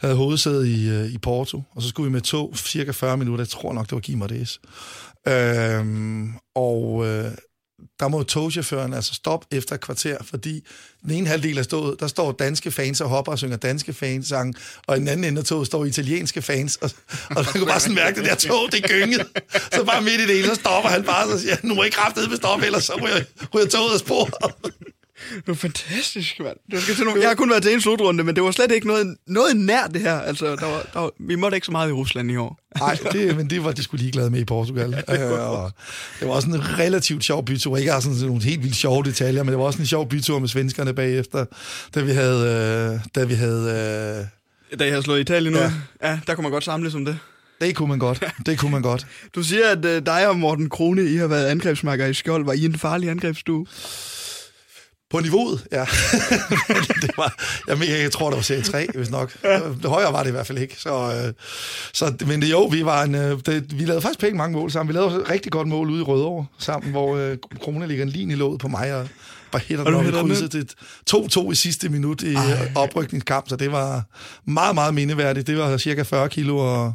havde hovedsæde i, øh, i Porto, og så skulle vi med tog cirka 40 minutter. Jeg tror nok, det var Gimares. Øhm, og øh, der må togchaufføren altså stoppe efter et kvarter, fordi den ene halvdel af stået, der står danske fans og hopper og synger danske fans og i den anden ende af toget står italienske fans, og, og man kunne bare sådan mærke, at det der tog, det gyngede. Så bare midt i det hele, så stopper han bare, og siger, nu må I kraftedeme stoppe, ellers så ryger, ryger toget af sporet. Det var fantastisk, mand. Det var nogle... Jeg har kun været til en slutrunde, men det var slet ikke noget, noget nær det her. Altså, der var, der var... vi måtte ikke så meget i Rusland i år. Nej, det, men det var de skulle ligeglade med i Portugal. øh, og det var også en relativt sjov bytur. Ikke har sådan nogle helt vildt sjove detaljer, men det var også en sjov bytur med svenskerne bagefter, da vi havde... Øh, da vi havde øh, da jeg havde slået Italien ud. Ja. ja, der kunne man godt samles om det. Det kunne man godt. Det kunne man godt. Du siger, at uh, dig og Morten Krone, I har været angrebsmarker i Skjold. Var I en farlig angrebsstue? På niveauet, ja. det var, jeg, jeg tror, det var serie 3, hvis nok. Højere var det i hvert fald ikke. Så, øh, så, men det, jo, vi, var en, øh, det, vi lavede faktisk pænt mange mål sammen. Vi lavede et rigtig godt mål ude i Rødovre sammen, hvor øh, Krone ligger en lin i låget på mig, og bare hætter den op i krydset. Det 2-2 i sidste minut i Ej. oprykningskamp, så det var meget, meget mindeværdigt. Det var cirka 40 kilo og,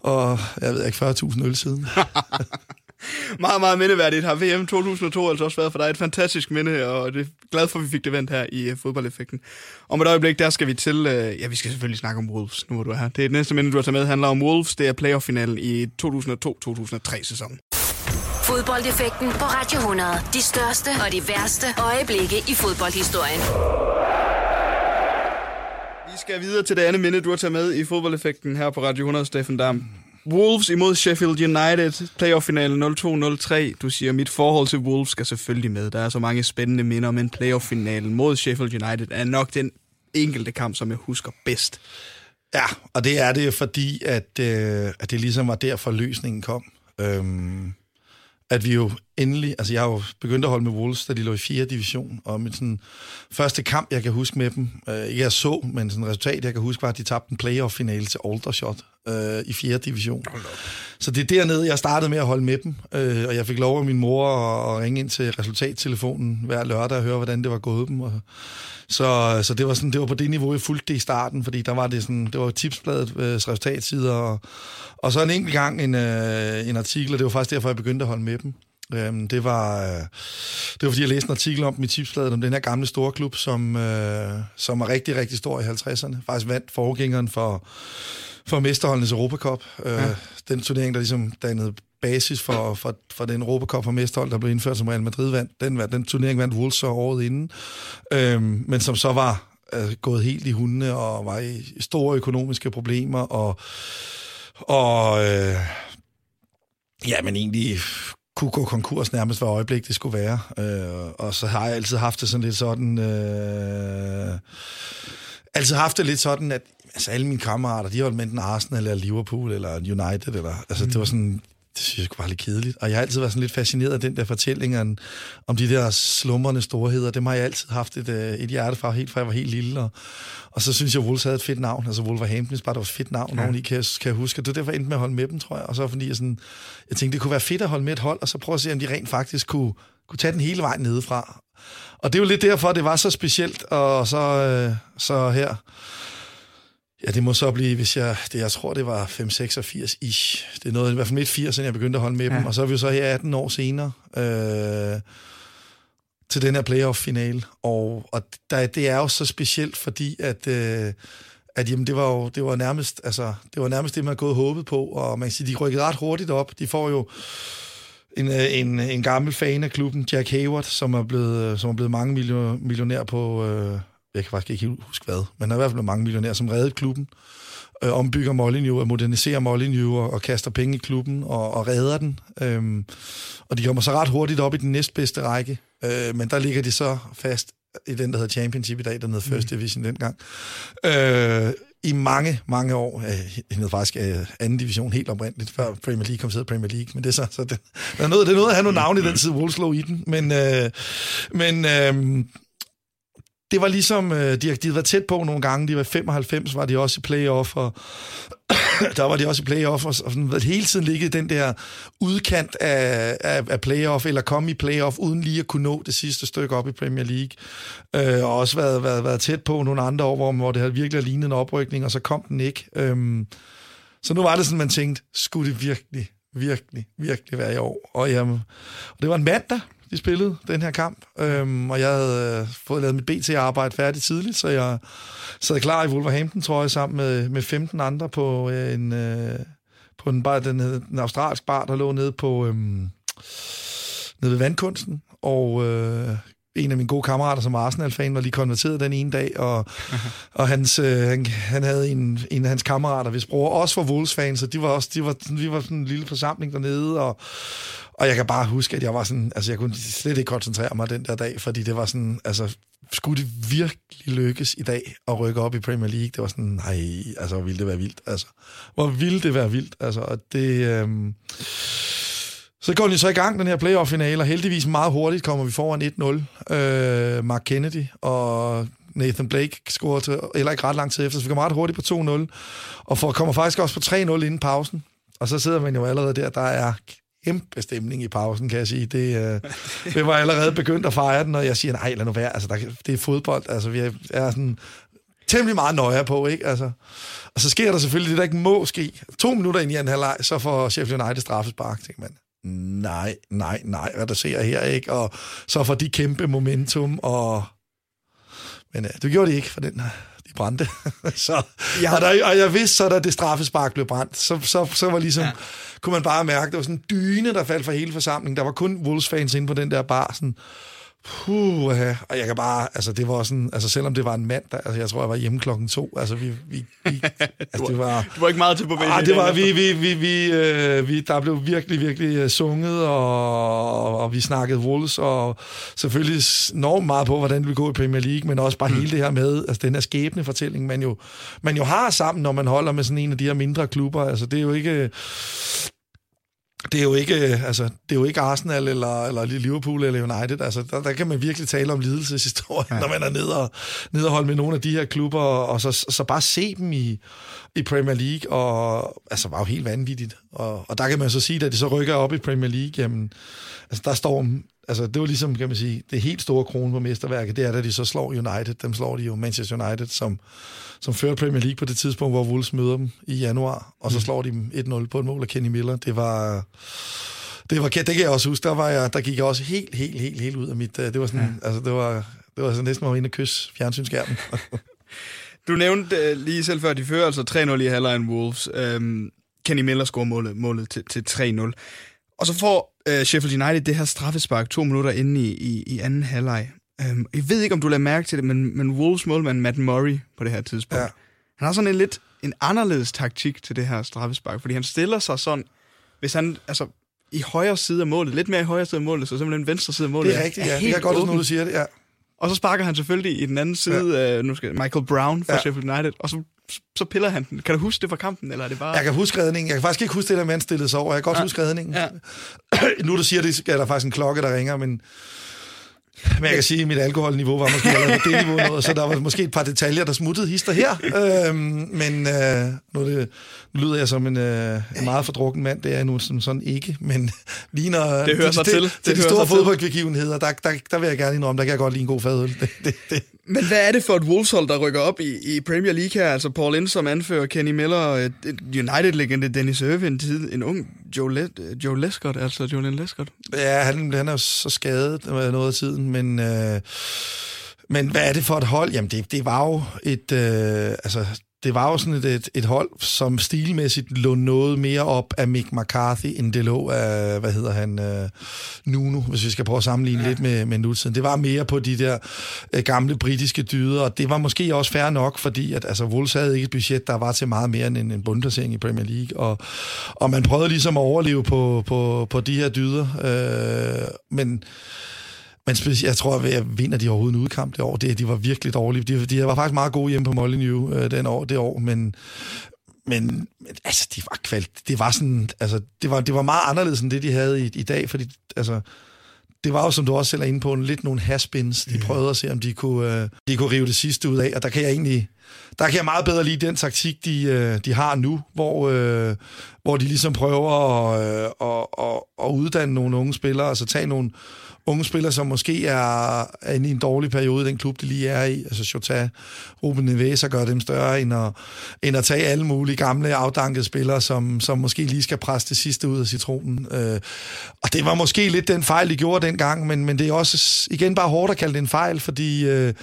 og jeg ved ikke, 40.000 øl siden. meget, meget mindeværdigt har VM 2002 altså også været for dig. Et fantastisk minde, og det er glad for, at vi fik det vendt her i uh, fodboldeffekten. Om et øjeblik, der skal vi til... Uh, ja, vi skal selvfølgelig snakke om Wolves, nu hvor du er her. Det er det næste minde, du har taget med, handler om Wolves. Det er playoff-finalen i 2002-2003 sæsonen. Fodboldeffekten på Radio 100. De største og de værste øjeblikke i fodboldhistorien. Vi skal videre til det andet minde, du har taget med i fodboldeffekten her på Radio 100, Steffen Dam. Wolves imod Sheffield United, playoff-finalen 0-2-0-3. Du siger, mit forhold til Wolves skal selvfølgelig med. Der er så mange spændende minder, men playoff-finalen mod Sheffield United er nok den enkelte kamp, som jeg husker bedst. Ja, og det er det fordi, at, øh, at det ligesom var der, løsningen kom. Øhm, at vi jo endelig, altså jeg har jo begyndt at holde med Wolves, da de lå i 4. division, og min sådan, første kamp, jeg kan huske med dem, øh, ikke jeg så, men sådan resultat, jeg kan huske, var, at de tabte en playoff-finale til Aldershot øh, i 4. division. Så det er dernede, jeg startede med at holde med dem, øh, og jeg fik lov af min mor at, at ringe ind til resultattelefonen hver lørdag og høre, hvordan det var gået dem. Og, så, så det var sådan, det var på det niveau, jeg fulgte det i starten, fordi der var det sådan, det var tipsbladet øh, resultatsider, og, og så en enkelt gang en, øh, en artikel, og det var faktisk derfor, jeg begyndte at holde med dem. Øhm, det, var, øh, det var, fordi jeg læste en artikel om dem i tipsbladet, om den her gamle store klub, som, øh, som er rigtig, rigtig stor i 50'erne. Faktisk vandt forgængeren for, for Mesterholdenes Europacup. Øh, ja. Den turnering, der ligesom dannede basis for, for, for den Europacup for mesterhold, der blev indført som Real Madrid vandt. Den, den turnering vandt Wolves så året inden, øhm, men som så var øh, gået helt i hundene og var i store økonomiske problemer og, og øh, ja, men egentlig kunne gå konkurs nærmest hver øjeblik, det skulle være. Øh, og så har jeg altid haft det sådan lidt sådan... Øh, altid haft det lidt sådan, at altså, alle mine kammerater, de holdt enten Arsenal eller Liverpool eller United. Eller, altså, mm. det var sådan, det synes jeg var lidt kedeligt. Og jeg har altid været sådan lidt fascineret af den der fortælling om de der slumrende storheder. Dem har jeg altid haft et, øh, et hjerte fra, helt fra jeg var helt lille. Og, og så synes jeg, at Wolves havde et fedt navn. Altså Wolverhampton, bare det var et fedt navn, ja. I kan, kan jeg huske. Det var derfor, jeg endte med at holde med dem, tror jeg. Og så fordi jeg, sådan, jeg tænkte, det kunne være fedt at holde med et hold, og så prøve at se, om de rent faktisk kunne, kunne tage den hele vejen nedefra. Og det er jo lidt derfor, det var så specielt, og så, øh, så her Ja, det må så blive, hvis jeg, det, jeg tror, det var 5-86 ish. Det er noget, i hvert fald midt 80, jeg begyndte at holde med ja. dem. Og så er vi jo så her 18 år senere øh, til den her playoff-finale. Og, og der, det er jo så specielt, fordi at, øh, at jamen, det var jo det var nærmest, altså, det var nærmest det, man har gået håbet på. Og man kan sige, de rykkede ret hurtigt op. De får jo en, øh, en, en gammel fan af klubben, Jack Hayward, som er blevet, som er blevet mange millionær på... Øh, jeg kan faktisk ikke helt huske hvad, men der er i hvert fald mange millionærer, som reddede klubben, øh, ombygger Molineux og moderniserer Molineux og, og kaster penge i klubben og, og redder den. Øhm, og de kommer så ret hurtigt op i den næstbedste række, øh, men der ligger de så fast i den, der hedder Championship i dag, der hedder First mm. Division dengang. Øh, i mange, mange år. Øh, hed faktisk øh, anden division helt oprindeligt, før Premier League kom til Premier League. Men det er så, så det, der er noget, det er noget at have nogle navn i den tid, Wolves lå i den. Men, øh, men øh, det var ligesom, øh, de, de var tæt på nogle gange, de var 95, var de også i playoff, og der var de også i playoff, og sådan, hele tiden ligget den der udkant af, af, af playoff, eller komme i playoff, uden lige at kunne nå det sidste stykke op i Premier League. Øh, og også været, været, været tæt på nogle andre år, hvor, hvor det havde virkelig lignet en oprykning, og så kom den ikke. Øh, så nu var det sådan, man tænkte, skulle det virkelig, virkelig, virkelig være i år? Og, jamen, og det var en mandag, de spillede den her kamp, øhm, og jeg havde øh, fået lavet mit BT-arbejde færdigt tidligt, så jeg sad klar i Wolverhampton, tror jeg, sammen med, med 15 andre på øh, en, øh, på en, bar, den, den australsk bar, der lå nede på øh, nede ved vandkunsten, og øh, en af mine gode kammerater som Arsenal-fan var lige konverteret den ene dag, og, og hans, øh, han, han havde en, en af hans kammerater, hvis bror også var Wolves-fan, så de var også, de var, vi var sådan en lille forsamling dernede, og, og jeg kan bare huske, at jeg var sådan, altså jeg kunne slet ikke koncentrere mig den der dag, fordi det var sådan, altså skulle det virkelig lykkes i dag at rykke op i Premier League? Det var sådan, nej, altså hvor ville det være vildt, altså. Hvor ville det være vildt, altså, og det... Øh, så går den så i gang, den her playoff-finale, og heldigvis meget hurtigt kommer vi foran 1-0. Øh, Mark Kennedy og Nathan Blake scorer til, eller ikke ret lang tid efter, så vi kommer ret hurtigt på 2-0, og for, kommer faktisk også på 3-0 inden pausen. Og så sidder man jo allerede der, der er kæmpe stemning i pausen, kan jeg sige. Det, øh, det var allerede begyndt at fejre den, og jeg siger, nej, lad nu være, altså, der, det er fodbold, altså vi er, er sådan temmelig meget nøje på, ikke? Altså, og så sker der selvfølgelig det, der ikke må ske. To minutter ind i en halvleg, så får Sheffield United straffespark, tænker man nej, nej, nej, hvad der ser her, ikke? Og så får de kæmpe momentum, og... Men ja, det gjorde de ikke, for den de brændte. så, ja. og, der, og jeg vidste så, da det straffespark blev brændt, så, så, så var ligesom, ja. kunne man bare mærke, der var sådan en dyne, der faldt for hele forsamlingen. Der var kun Wolves-fans inde på den der bar, sådan, Puh, og jeg kan bare, altså det var sådan, altså selvom det var en mand, der, altså jeg tror, jeg var hjemme klokken to, altså vi, vi, vi altså det var... Du var ikke meget til på ah, det var, vi, vi, vi, vi, øh, vi, der blev virkelig, virkelig uh, sunget, og, og vi snakkede Wolves, og selvfølgelig enormt meget på, hvordan det ville gå i Premier League, men også bare mm. hele det her med, altså den her skæbne fortælling, man jo, man jo har sammen, når man holder med sådan en af de her mindre klubber, altså det er jo ikke, det er jo ikke, altså, det er jo ikke Arsenal eller, eller Liverpool eller United. Altså, der, der kan man virkelig tale om lidelseshistorie, ja. når man er nede og, nede og holde med nogle af de her klubber, og så, så bare se dem i, i Premier League, og altså, var jo helt vanvittigt. Og, og der kan man så sige, at de så rykker op i Premier League, jamen, altså, der står altså det var ligesom, kan man sige, det helt store krone på mesterværket, det er, da de så slår United. Dem slår de jo Manchester United, som, som fører Premier League på det tidspunkt, hvor Wolves møder dem i januar, og så mm. slår de dem 1-0 på et mål af Kenny Miller. Det var... Det, var, det kan jeg også huske, der, var jeg, der gik jeg også helt, helt, helt, helt ud af mit... Øh, det var sådan, ja. altså det var, det var sådan næsten, var inde og kysse fjernsynsskærmen. du nævnte uh, lige selv før, de fører altså 3-0 i halvlejen Wolves. Um, Kenny Miller scorer målet, målet til, til 3-0. Og så får uh, Sheffield United det her straffespark to minutter inde i, i, i anden halvleg. Um, jeg ved ikke, om du lader mærke til det, men, men Wolves målmand Matt Murray på det her tidspunkt, ja. han har sådan en lidt en anderledes taktik til det her straffespark, fordi han stiller sig sådan, hvis han, altså i højre side af målet, lidt mere i højre side af målet, så simpelthen venstre side af målet. Det er rigtigt, ja. Det er godt, åben. du siger det, ja. Og så sparker han selvfølgelig i den anden side, ja. uh, nu skal Michael Brown fra ja. Sheffield United, og så så piller han den. Kan du huske det fra kampen, eller er det bare... Jeg kan huske redningen. Jeg kan faktisk ikke huske det, der mand stillede sig over. Jeg kan godt ja. huske redningen. Ja. nu du siger det, er der faktisk en klokke, der ringer, men men jeg kan sige, at mit alkoholniveau var måske allerede på det niveau noget, så der var måske et par detaljer, der smuttede hister her. Øhm, men øh, nu, det, nu lyder jeg som en, øh, en meget fordrukken mand, det er jeg nu som sådan ikke, men lige når det hører sig til, til, til de store fodboldbegivenheder, der, der, der vil jeg gerne indrømme, der kan jeg godt lide en god fadøl. Det, det, det. Men hvad er det for et Wolves-hold, der rykker op i, i Premier League her? Altså Paul Ince som anfører, Kenny Miller, øh, United-legende Dennis Irvin, en ung Joe, Le, øh, Joe Lescott, altså Julian Lescott. Ja, han, han er så skadet noget af tiden, men... Øh, men hvad er det for et hold? Jamen, det, det var jo et... Øh, altså, det var jo sådan et, et, et hold, som stilmæssigt lå noget mere op af Mick McCarthy, end det lå af, hvad hedder han, uh, Nuno, hvis vi skal prøve at sammenligne ja. lidt med, med nutiden. Det var mere på de der uh, gamle britiske dyder, og det var måske også fair nok, fordi at, altså, Wolves havde ikke et budget, der var til meget mere end en, en bundplacering i Premier League, og, og man prøvede ligesom at overleve på, på, på de her dyder, uh, men men jeg tror, at jeg vinder de overhovedet en udkamp det år. Det, de var virkelig dårlige. De, de var faktisk meget gode hjemme på Molyneux øh, den år, det år, men, men altså, de var kvalt. Det var sådan, altså, det var, det var meget anderledes end det, de havde i, i dag, fordi altså, det var jo, som du også selv er inde på, en, lidt nogle haspins. De prøvede at se, om de kunne, øh, de kunne rive det sidste ud af, og der kan jeg egentlig, der kan jeg meget bedre lide den taktik, de, øh, de har nu, hvor, øh, hvor de ligesom prøver at, øh, at, at, at uddanne nogle unge spillere, altså tage nogle, unge spillere, som måske er, er inde i en dårlig periode, i den klub, de lige er i. Altså Jota, Ruben Neves, gør dem større, end at, end at tage alle mulige gamle, afdankede spillere, som, som måske lige skal presse det sidste ud af citronen. Øh, og det var måske lidt den fejl, de gjorde dengang, men, men det er også igen bare hårdt at kalde det en fejl, fordi... Øh,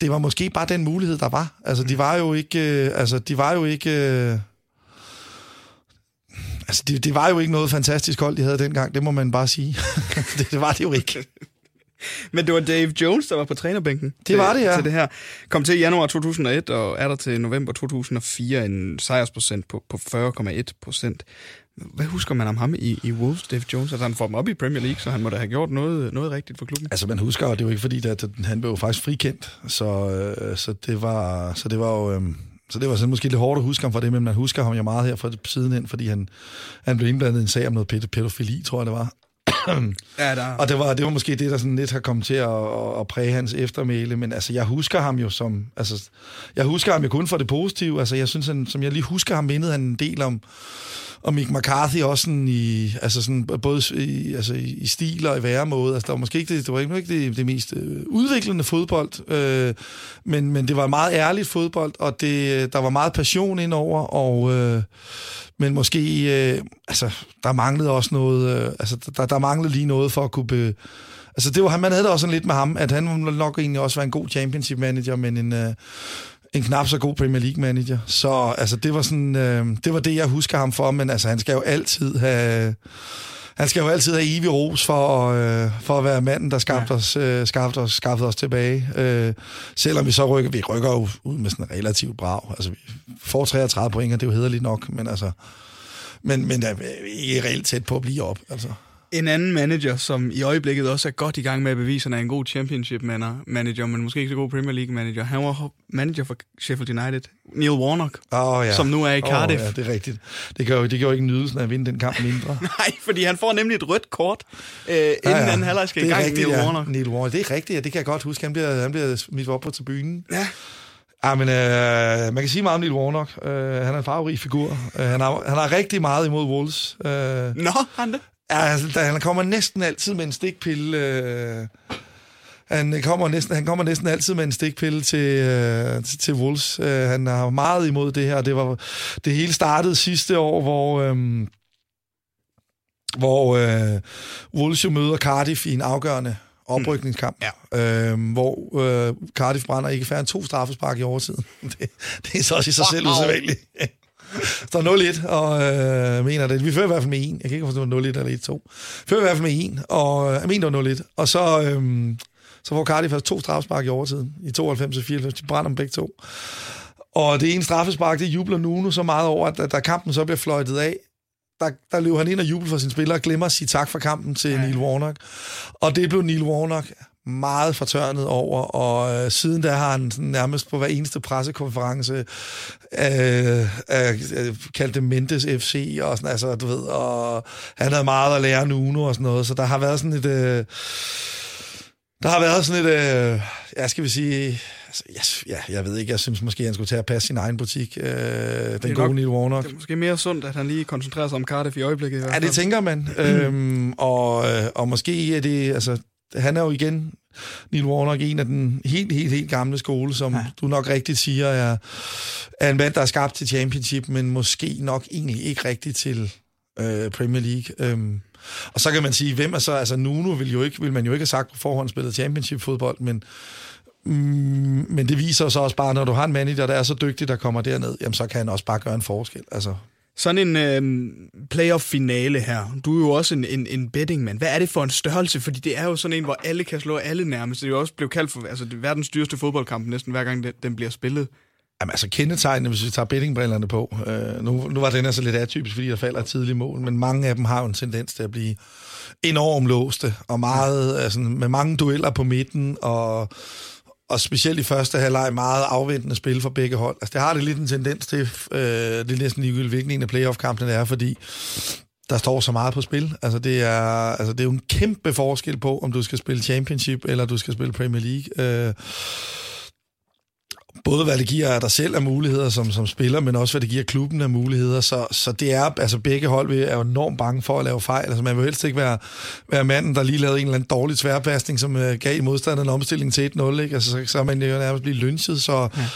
det var måske bare den mulighed, der var. Altså, de var jo ikke... Øh, altså, de var jo ikke... Øh, Altså, det, det var jo ikke noget fantastisk hold, de havde dengang, det må man bare sige. det, det var det jo ikke. Men det var Dave Jones, der var på trænerbænken. Det var det, ja. Til det her. Kom til i januar 2001, og er der til november 2004 en sejrsprocent på, på 40,1 procent. Hvad husker man om ham i, i Wolves, Dave Jones? Altså han får dem op i Premier League, så han må da have gjort noget, noget rigtigt for klubben. Altså man husker, og det var ikke fordi, at han blev jo faktisk frikendt, så, øh, så det var, så det var jo... Øh, så det var sådan måske lidt hårdt at huske ham for det, men man husker ham jo meget her fra siden sidenhen, fordi han, han blev indblandet i en sag om noget pædofili, tror jeg det var ja, der... Og det var, det var måske det, der sådan lidt har kommet til at, at præge hans eftermæle, men altså, jeg husker ham jo som, altså, jeg husker ham jo kun for det positive, altså, jeg synes, han, som jeg lige husker ham, mindede han en del om, og Mick McCarthy også sådan i, altså sådan, både i, altså i stil og i væremåde. Altså, der var måske ikke det, det, var ikke det, det mest øh, udviklende fodbold, øh, men, men det var meget ærligt fodbold, og det, der var meget passion indover, og... Øh, men måske, øh, altså, der manglede også noget, øh, altså, der, der manglede lige noget for at kunne be, Altså, det var, man havde det også sådan lidt med ham, at han nok egentlig også var en god championship manager, men en, øh, en knap så god Premier League manager. Så altså, det var sådan, øh, det var det, jeg husker ham for, men altså, han skal jo altid have... Han skal jo altid have evig ros for, øh, for at være manden, der skabte ja. os, øh, skabte os, skabte os tilbage. Øh, selvom vi så rykker, vi rykker jo ud med sådan en relativt brav. Altså, vi får 33 point, og det er jo hederligt nok, men altså... Men, men der er ikke reelt tæt på at blive op, altså. En anden manager, som i øjeblikket også er godt i gang med at bevise, at han er en god championship manager, men måske ikke så god Premier League manager. Han var manager for Sheffield United, Neil Warnock, oh, ja. som nu er i Cardiff. Oh, ja, det er rigtigt. Det gør jo, det gør jo ikke nydelsen af at vinde den kamp mindre. Nej, fordi han får nemlig et rødt kort, øh, inden ja, ja. anden halvleg skal i gang, rigtigt, Neil ja. Warnock. Neil Warnock. Det er rigtigt, ja, det kan jeg godt huske. Han bliver, han bliver smidt op på tribunen. Ja. Ja, men øh, man kan sige meget om Neil Warnock. Øh, han er en farverig figur. Øh, han, har, han har rigtig meget imod Wolves. Øh, Nå, han det? Ja, altså, han kommer næsten altid med en stikpille. Øh, han kommer, næsten, han kommer næsten altid med en stikpille til, øh, til, til Wolves. Øh, han har meget imod det her. Det, var, det hele startede sidste år, hvor... Øh, hvor øh, Wolves jo møder Cardiff i en afgørende oprykningskamp, mm. ja. øh, hvor øh, Cardiff brænder ikke færre end to straffespark i overtiden. det, det er så også i sig wow. selv usædvanligt. Så 0-1, og øh, mener det. Vi fører i hvert fald med 1. Jeg kan ikke forstå, 0-1 eller 1-2. Fører i hvert fald med 1, og øh, jeg mener, det var 0-1. Og så, øh, så får Cardiff først to straffespark i overtiden. I 92 og 94. De brænder dem begge to. Og det ene straffespark, det jubler Nuno så meget over, at da kampen så bliver fløjtet af, der, der løber han ind og jubler for sine spillere og glemmer at sige tak for kampen til ja. Neil Warnock. Og det blev Neil Warnock meget fortørnet over, og øh, siden da har han nærmest på hver eneste pressekonference øh, øh, kaldt det Mendes FC, og sådan, altså, du ved, og han havde meget at lære Nuno og sådan noget, så der har været sådan et... Øh, der har været sådan et, øh, ja, skal vi sige, altså, yes, ja, jeg ved ikke, jeg synes måske, han skulle tage at passe sin egen butik, øh, den gode Neil Warnock. Det er måske mere sundt, at han lige koncentrerer sig om Cardiff i øjeblikket. I ja, det tænker man, øhm, og, øh, og måske er det, altså, han er jo igen, Neil Warnock, en af den helt, helt, helt gamle skole, som ja. du nok rigtigt siger, er, er en mand, der er skabt til championship, men måske nok egentlig ikke rigtigt til øh, Premier League. Øhm, og så kan man sige, hvem er så, altså Nuno vil, jo ikke, vil man jo ikke have sagt på forhånd spillet championship-fodbold, men, mm, men det viser så også bare, når du har en manager, der er så dygtig, der kommer derned, jamen så kan han også bare gøre en forskel. Altså, sådan en øh, playoff-finale her, du er jo også en, en, en bettingmand. Hvad er det for en størrelse? Fordi det er jo sådan en, hvor alle kan slå alle nærmest. Det er jo også blevet kaldt for altså, det verdens dyreste fodboldkamp næsten hver gang den, den bliver spillet. Jamen altså kendetegnene, hvis vi tager bettingbrillerne på. Øh, nu, nu var den altså lidt atypisk, fordi der falder tidlig mål, men mange af dem har jo en tendens til at blive enormt låste, og meget, altså, med mange dueller på midten, og og specielt i første halvleg meget afventende spil for begge hold. Altså, det har det lidt en tendens til, øh, det er næsten ligegyldigt, hvilken en af playoff-kampene er, fordi der står så meget på spil. Altså det, er, altså, det er jo en kæmpe forskel på, om du skal spille Championship, eller du skal spille Premier League. Øh, både hvad det giver dig selv af muligheder som, som spiller, men også hvad det giver klubben af muligheder. Så, så det er, altså begge hold er jo enormt bange for at lave fejl. Altså man vil helst ikke være, være manden, der lige lavede en eller anden dårlig tværpasning, som uh, gav modstanderen omstilling til 1-0, ikke? Altså så, så er man jo nærmest blive lynchet, så... Ja.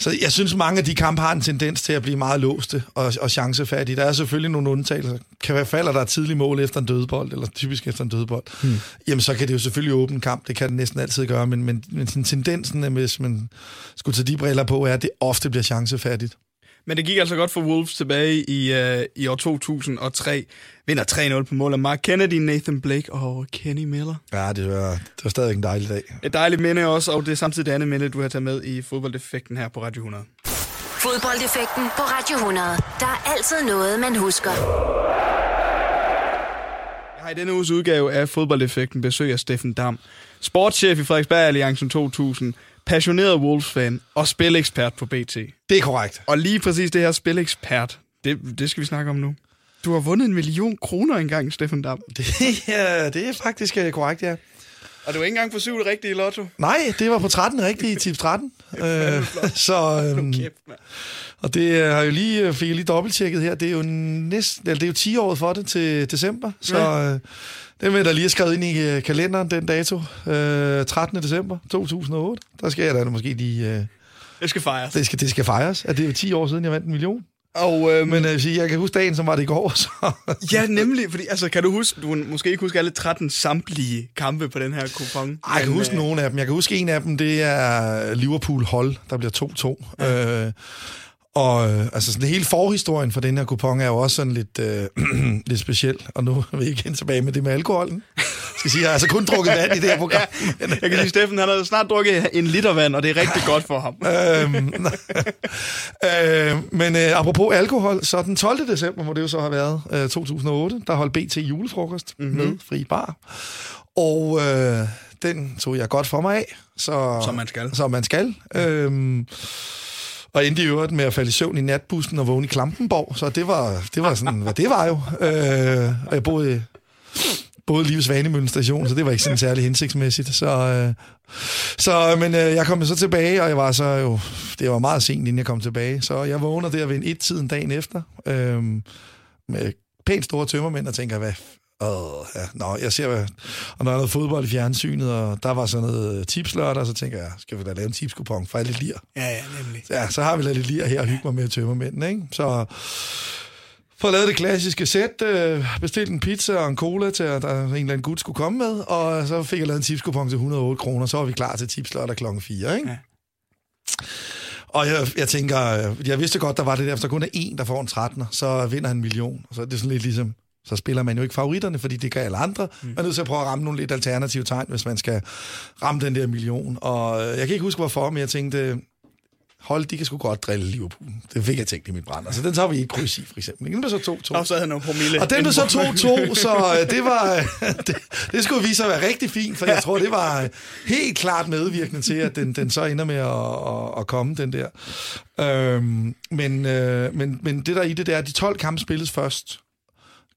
Så jeg synes, mange af de kampe har en tendens til at blive meget låste og, og chancefattige. Der er selvfølgelig nogle undtagelser. Kan være falder der tidlig mål efter en dødbold, eller typisk efter en dødbold, hmm. jamen så kan det jo selvfølgelig åbne kamp. Det kan det næsten altid gøre, men, men, men sådan tendensen, hvis man skulle tage de briller på, er, at det ofte bliver chancefattigt. Men det gik altså godt for Wolves tilbage i, uh, i år 2003. Vinder 3-0 på mål af Mark Kennedy, Nathan Blake og Kenny Miller. Ja, det var, det var stadig en dejlig dag. Et dejligt minde også, og det er samtidig det andet minde, du har taget med i fodboldeffekten her på Radio 100. Fodboldeffekten på Radio 100. Der er altid noget, man husker. Jeg har i denne uges udgave af Fodboldeffekten besøg af Steffen Dam, sportschef i Frederiksberg Alliancen 2000, passioneret Wolves-fan og spilekspert på BT. Det er korrekt. Og lige præcis det her spilekspert, det, det skal vi snakke om nu. Du har vundet en million kroner engang, Steffen Dam. Det, ja, det er faktisk øh, korrekt, ja. Og du er ikke engang for syv rigtige i lotto. Nej, det var på 13 rigtige, tips 13. øh, så, øhm, Kæft, og det har jeg jo lige, øh, fik jeg lige dobbelttjekket her. Det er jo næsten, eller det er jo 10 år for det til december. Så Ja. øh, det vil jeg da lige have skrevet ind i øh, kalenderen den dato. Øh, 13. december 2008. Der skal jeg da måske lige... Øh, Det skal fejres. det, skal, det skal fejres. At det er jo 10 år siden, jeg vandt en million. Og, øh, Men øh, jeg kan huske dagen, som var det i går. Så. Ja, nemlig. Fordi, altså, kan du huske, du måske ikke huske alle 13 samtlige kampe på den her kupon. Ej, jeg kan Men, huske øh, nogle af dem. Jeg kan huske en af dem, det er Liverpool Hold, der bliver 2-2. Ja. Øh, og øh, altså sådan, hele forhistorien for den her kupon er jo også sådan lidt, øh, lidt speciel. Og nu er vi igen tilbage med det med alkoholen. Jeg skal sige, jeg har altså kun drukket vand i det her program. Jeg kan sige, Steffen, han har snart drukket en liter vand, og det er rigtig godt for ham. øhm, øh, men øh, apropos alkohol, så den 12. december må det jo så have været øh, 2008, der holdt BT julefrokost mm-hmm. med fri bar. Og øh, den tog jeg godt for mig af. Så, Som man skal. Som man skal. Øhm, og endte i øvrigt med at falde i søvn i natbussen og vågne i Klampenborg. Så det var, det var sådan, hvad det var jo. Øh, og jeg boede, boede lige ved Svanemøllen station, så det var ikke sådan særlig hensigtsmæssigt. Så, øh, så men øh, jeg kom så tilbage, og jeg var så jo, det var meget sent, inden jeg kom tilbage. Så jeg vågner der ved en et-tiden dagen efter, øh, med pænt store tømmermænd, og tænker, hvad Åh, ja. Nå, jeg ser, hvad- og når der er noget fodbold i fjernsynet, og der var sådan noget tipslørdag, så tænker jeg, skal vi da lave en tipskupon for alle lir? Ja, ja, nemlig. Ja, så har vi lidt lir her og hygge mig med tømmermændene, ikke? Så for lavet det klassiske sæt, øh, bestilt en pizza og en cola til, at der en eller anden gut skulle komme med, og så fik jeg lavet en tipskupon til 108 kroner, så var vi klar til tipslørdag klokken 4, ikke? Ja. Og jeg, jeg tænker, øh, jeg vidste godt, der var det der, hvis der kun er en, der får en 13'er, så vinder han en million. Så det er sådan lidt ligesom, så spiller man jo ikke favoritterne, fordi det kan alle andre. Mm. Man er nødt til at prøve at ramme nogle lidt alternative tegn, hvis man skal ramme den der million. Og øh, jeg kan ikke huske, hvorfor, men jeg tænkte, hold, de kan sgu godt drille Liverpool. Det fik jeg tænkt i mit brænder. Så den tager vi ikke kryds i, for eksempel. Den blev så 2-2. Og så havde han noget promille. Og den blev så indenfor. 2-2, så øh, det var øh, det, det skulle vise sig at være rigtig fint, for jeg tror, det var helt klart medvirkende til, at den, den så ender med at, at, at komme, den der. Øhm, men, øh, men, men det der i det der, de 12 kampe spilles først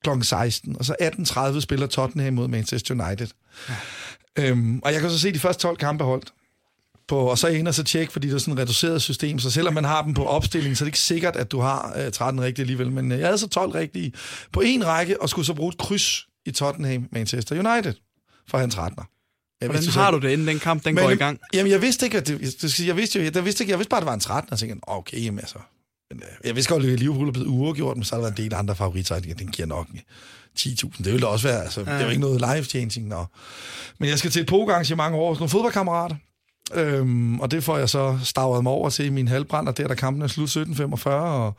kl. 16, og så 18.30 spiller Tottenham mod Manchester United. Øhm, og jeg kan så se, de første 12 kampe holdt. På, og så ind og så tjekke, fordi det er sådan et reduceret system, så selvom man har dem på opstilling, så er det ikke sikkert, at du har øh, 13 rigtige alligevel. Men øh, jeg havde så 12 rigtige på en række, og skulle så bruge et kryds i Tottenham Manchester United for en 13'er. Jeg Hvordan vidste så har du det, inden den kamp den men, går i gang? Jamen, jeg vidste ikke, at det, sige, jeg vidste jo, jeg, vidste ikke, jeg vidste bare, at det var en 13, og jeg tænkte, "Åh, okay, jamen altså. Øh, jeg vidste godt, at Liverpool er blevet uafgjort, men så har der været en del andre favoritter, og den giver nok 10.000. Det ville da også være, altså, ja. det er jo ikke noget life-changing. Nå. Men jeg skal til et pokerarrangement over hos nogle fodboldkammerater, Øhm, og det får jeg så stavret mig over til i min halvbrænder, der der kampen er slut 17.45, og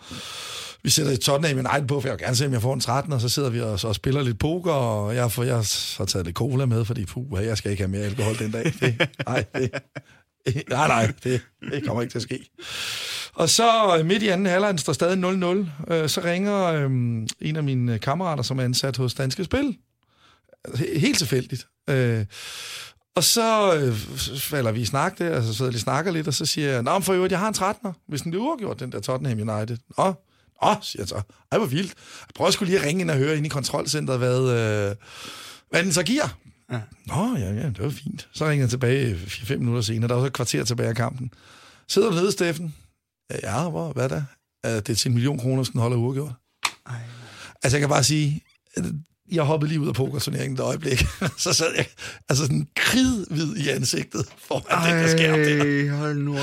vi sætter et Tottenham United på, for jeg vil gerne se, om jeg får en 13, og så sidder vi og, så spiller lidt poker, og jeg, får, jeg har taget lidt cola med, fordi puh, jeg skal ikke have mere alkohol den dag. Det, nej, det, nej, nej, det, det kommer ikke til at ske. Og så øh, midt i anden halvleg, står stadig 0-0, øh, så ringer øh, en af mine kammerater, som er ansat hos Danske Spil, He- helt tilfældigt. Øh, og så øh, falder vi i snak der, og så sidder vi og snakker lidt, og så siger jeg, Nå, for øvrigt, jeg har en 13'er, hvis den bliver uafgjort, den der Tottenham United. Nå, Nå, siger jeg så. Ej, hvor vildt. Jeg prøver sgu lige at ringe ind og høre ind i kontrolcenteret, hvad, øh, hvad den så giver. Ja. Nå, ja, ja, det var fint. Så ringer jeg tilbage 4-5 minutter senere, der var så et kvarter tilbage af kampen. Sidder du nede, Steffen? Ja, hvor, hvad da? "Ja, Det er til en million kroner, skal den holde uafgjort. Ej. Altså, jeg kan bare sige, jeg hoppede lige ud af pokerturneringen et øjeblik. så sad jeg altså sådan kridhvid i ansigtet foran den der skærm der. Hold nu.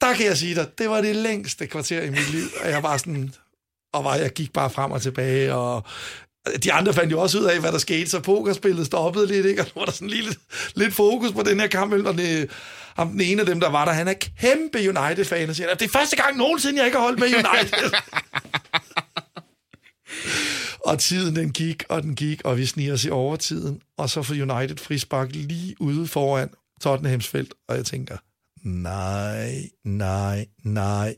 Der kan jeg sige dig, det var det længste kvarter i mit liv, og jeg var sådan, og var, jeg gik bare frem og tilbage, og de andre fandt jo også ud af, hvad der skete, så pokerspillet stoppede lidt, ikke? og nu var der sådan lige lidt, lidt fokus på den her kamp, og det, øh, ham, den ene af dem, der var der, han er kæmpe United-fan, og siger, det er første gang nogensinde, jeg ikke har holdt med United. og tiden den gik, og den gik, og vi sniger os i overtiden, og så får United frispark lige ude foran Tottenhams felt, og jeg tænker, nej, nej, nej.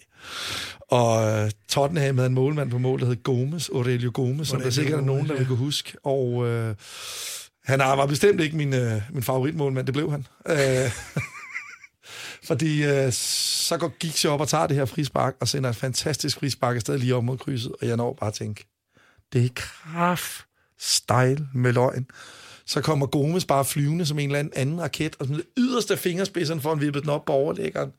Og uh, Tottenham havde en målmand på mål, der hed Gomes, Aurelio Gomes, som der sikkert er nogen, der vil kunne huske. Og uh, han var bestemt ikke min, uh, min favoritmålmand, det blev han. Uh, fordi uh, så går Giggs op og tager det her frispark, og sender et fantastisk frispark afsted lige op mod krydset, og jeg når bare at tænke, det er kraft style med løgn. Så kommer Gomes bare flyvende som en eller anden, anden raket, og sådan yderste fingerspidsen for en vippet den op på overlæggeren,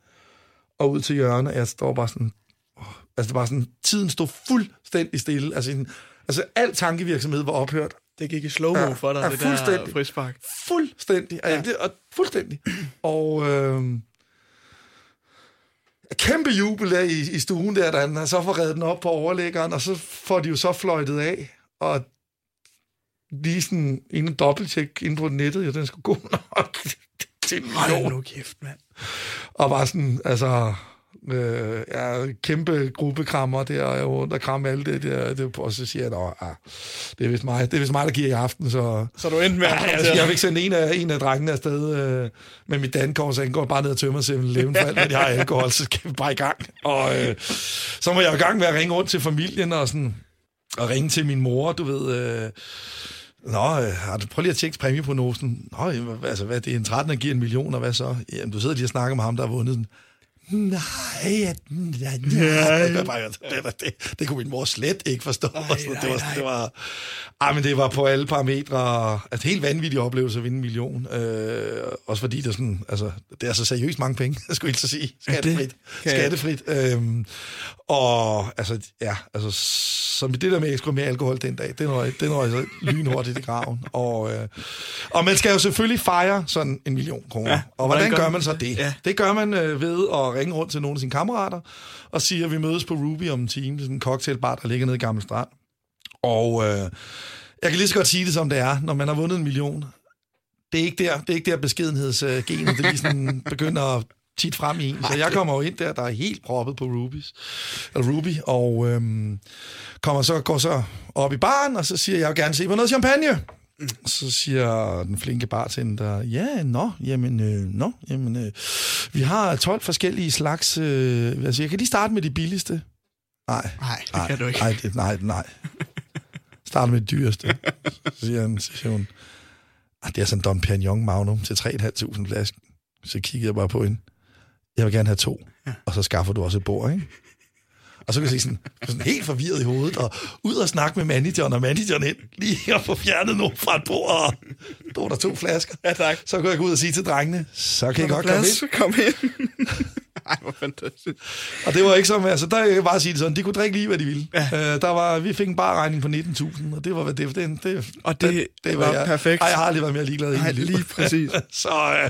og ud til hjørnet. Jeg står bare sådan, åh, altså det var sådan, tiden stod fuldstændig stille. Altså, en, altså al tankevirksomhed var ophørt. Det gik i slow-mo ja, for dig, ja, det der frispark. Fuldstændig. Ja. Altså, og, fuldstændig. Og øh, kæmpe jubel der i, i stuen der, da han så får reddet den op på overlæggeren, og så får de jo så fløjtet af, og lige sådan en dobbelttjek ind på nettet, ja, den skulle gå nok til en million. Hold nu kæft, mand. Og bare sådan, altså, øh, ja, kæmpe gruppekrammer der, og jeg rundt og kramme alt det der, det, og så siger jeg, ah, det er vist mig, det er vist mig, der giver i aften, så... Så du endte med at... Ja, jeg, ikke sende en af, en af drengene afsted øh, med mit dankort, så jeg går bare ned og tømmer 7-Eleven, for alt, hvad jeg har alkohol, så skal vi bare i gang. Og øh, så må jeg i gang med at ringe rundt til familien og sådan, og ringe til min mor, du ved... Øh, Nå, øh, har du prøvet lige at tjekke præmieprognosen? Nå, altså, hvad, det er en 13, der giver en million, og hvad så? Jamen, du sidder lige og snakker med ham, der har vundet den. Nej, nej, nej. Det, det, det, det kunne min mor slet ikke forstå. Nej, nej, det var, det var, ah, men det var på alle parametre, altså helt vanvittig oplevelse at vinde en million. Øh, også fordi det er sådan, altså, det er så seriøst mange penge, jeg skulle ikke så sige. Skattefrit. Skattefrit. Øhm, og altså, ja, altså, som det der med at mere alkohol den dag, det er det er så lynhurtigt i graven. Og, øh, og man skal jo selvfølgelig fejre sådan en million kroner. Ja, og hvordan, hvordan gør man så det? Ja. Det gør man øh, ved at ringe rundt til nogle af sine kammerater og sige, at vi mødes på Ruby om en time. sådan en cocktailbar, der ligger nede i Gamle Strand. Og øh, jeg kan lige så godt sige det, som det er. Når man har vundet en million, det er ikke der, det er ikke der beskedenhedsgenet, det lige sådan begynder at tit frem i en. Så jeg kommer jo ind der, der er helt proppet på Ruby's, eller Ruby, og øhm, kommer så, går så op i baren, og så siger jeg, jeg vil gerne se på noget champagne. Mm. Så siger den flinke bartender, ja, nå, jamen, øh, nå, jamen, øh, vi har 12 forskellige slags, øh, altså jeg kan lige starte med de billigste. Nej, nej, det kan du ikke. Nej, det, nej, nej. Start med det dyreste. Så siger, han, så siger hun, ah, det er sådan en Don Perignon Magnum til 3.500 flasker. Så kigger jeg bare på hende jeg vil gerne have to, ja. og så skaffer du også et bord, ikke? Og så kan jeg sådan, sådan helt forvirret i hovedet, og ud og snakke med manageren, og manageren ind, lige at få fjernet nogen fra et bord, og der var der to flasker. Ja, tak. Så kunne jeg gå ud og sige til drengene, så kan I godt plads? komme ind. Kom ind. Ej, hvor fantastisk. Og det var ikke som, altså der kan jeg bare sige det sådan, de kunne drikke lige, hvad de ville. Ja. Øh, der var, vi fik en regning på 19.000, og det var, det, det, det, og det, det, det var, jeg, perfekt. Ej, jeg har aldrig været mere ligeglad i Ej, lige præcis. så øh,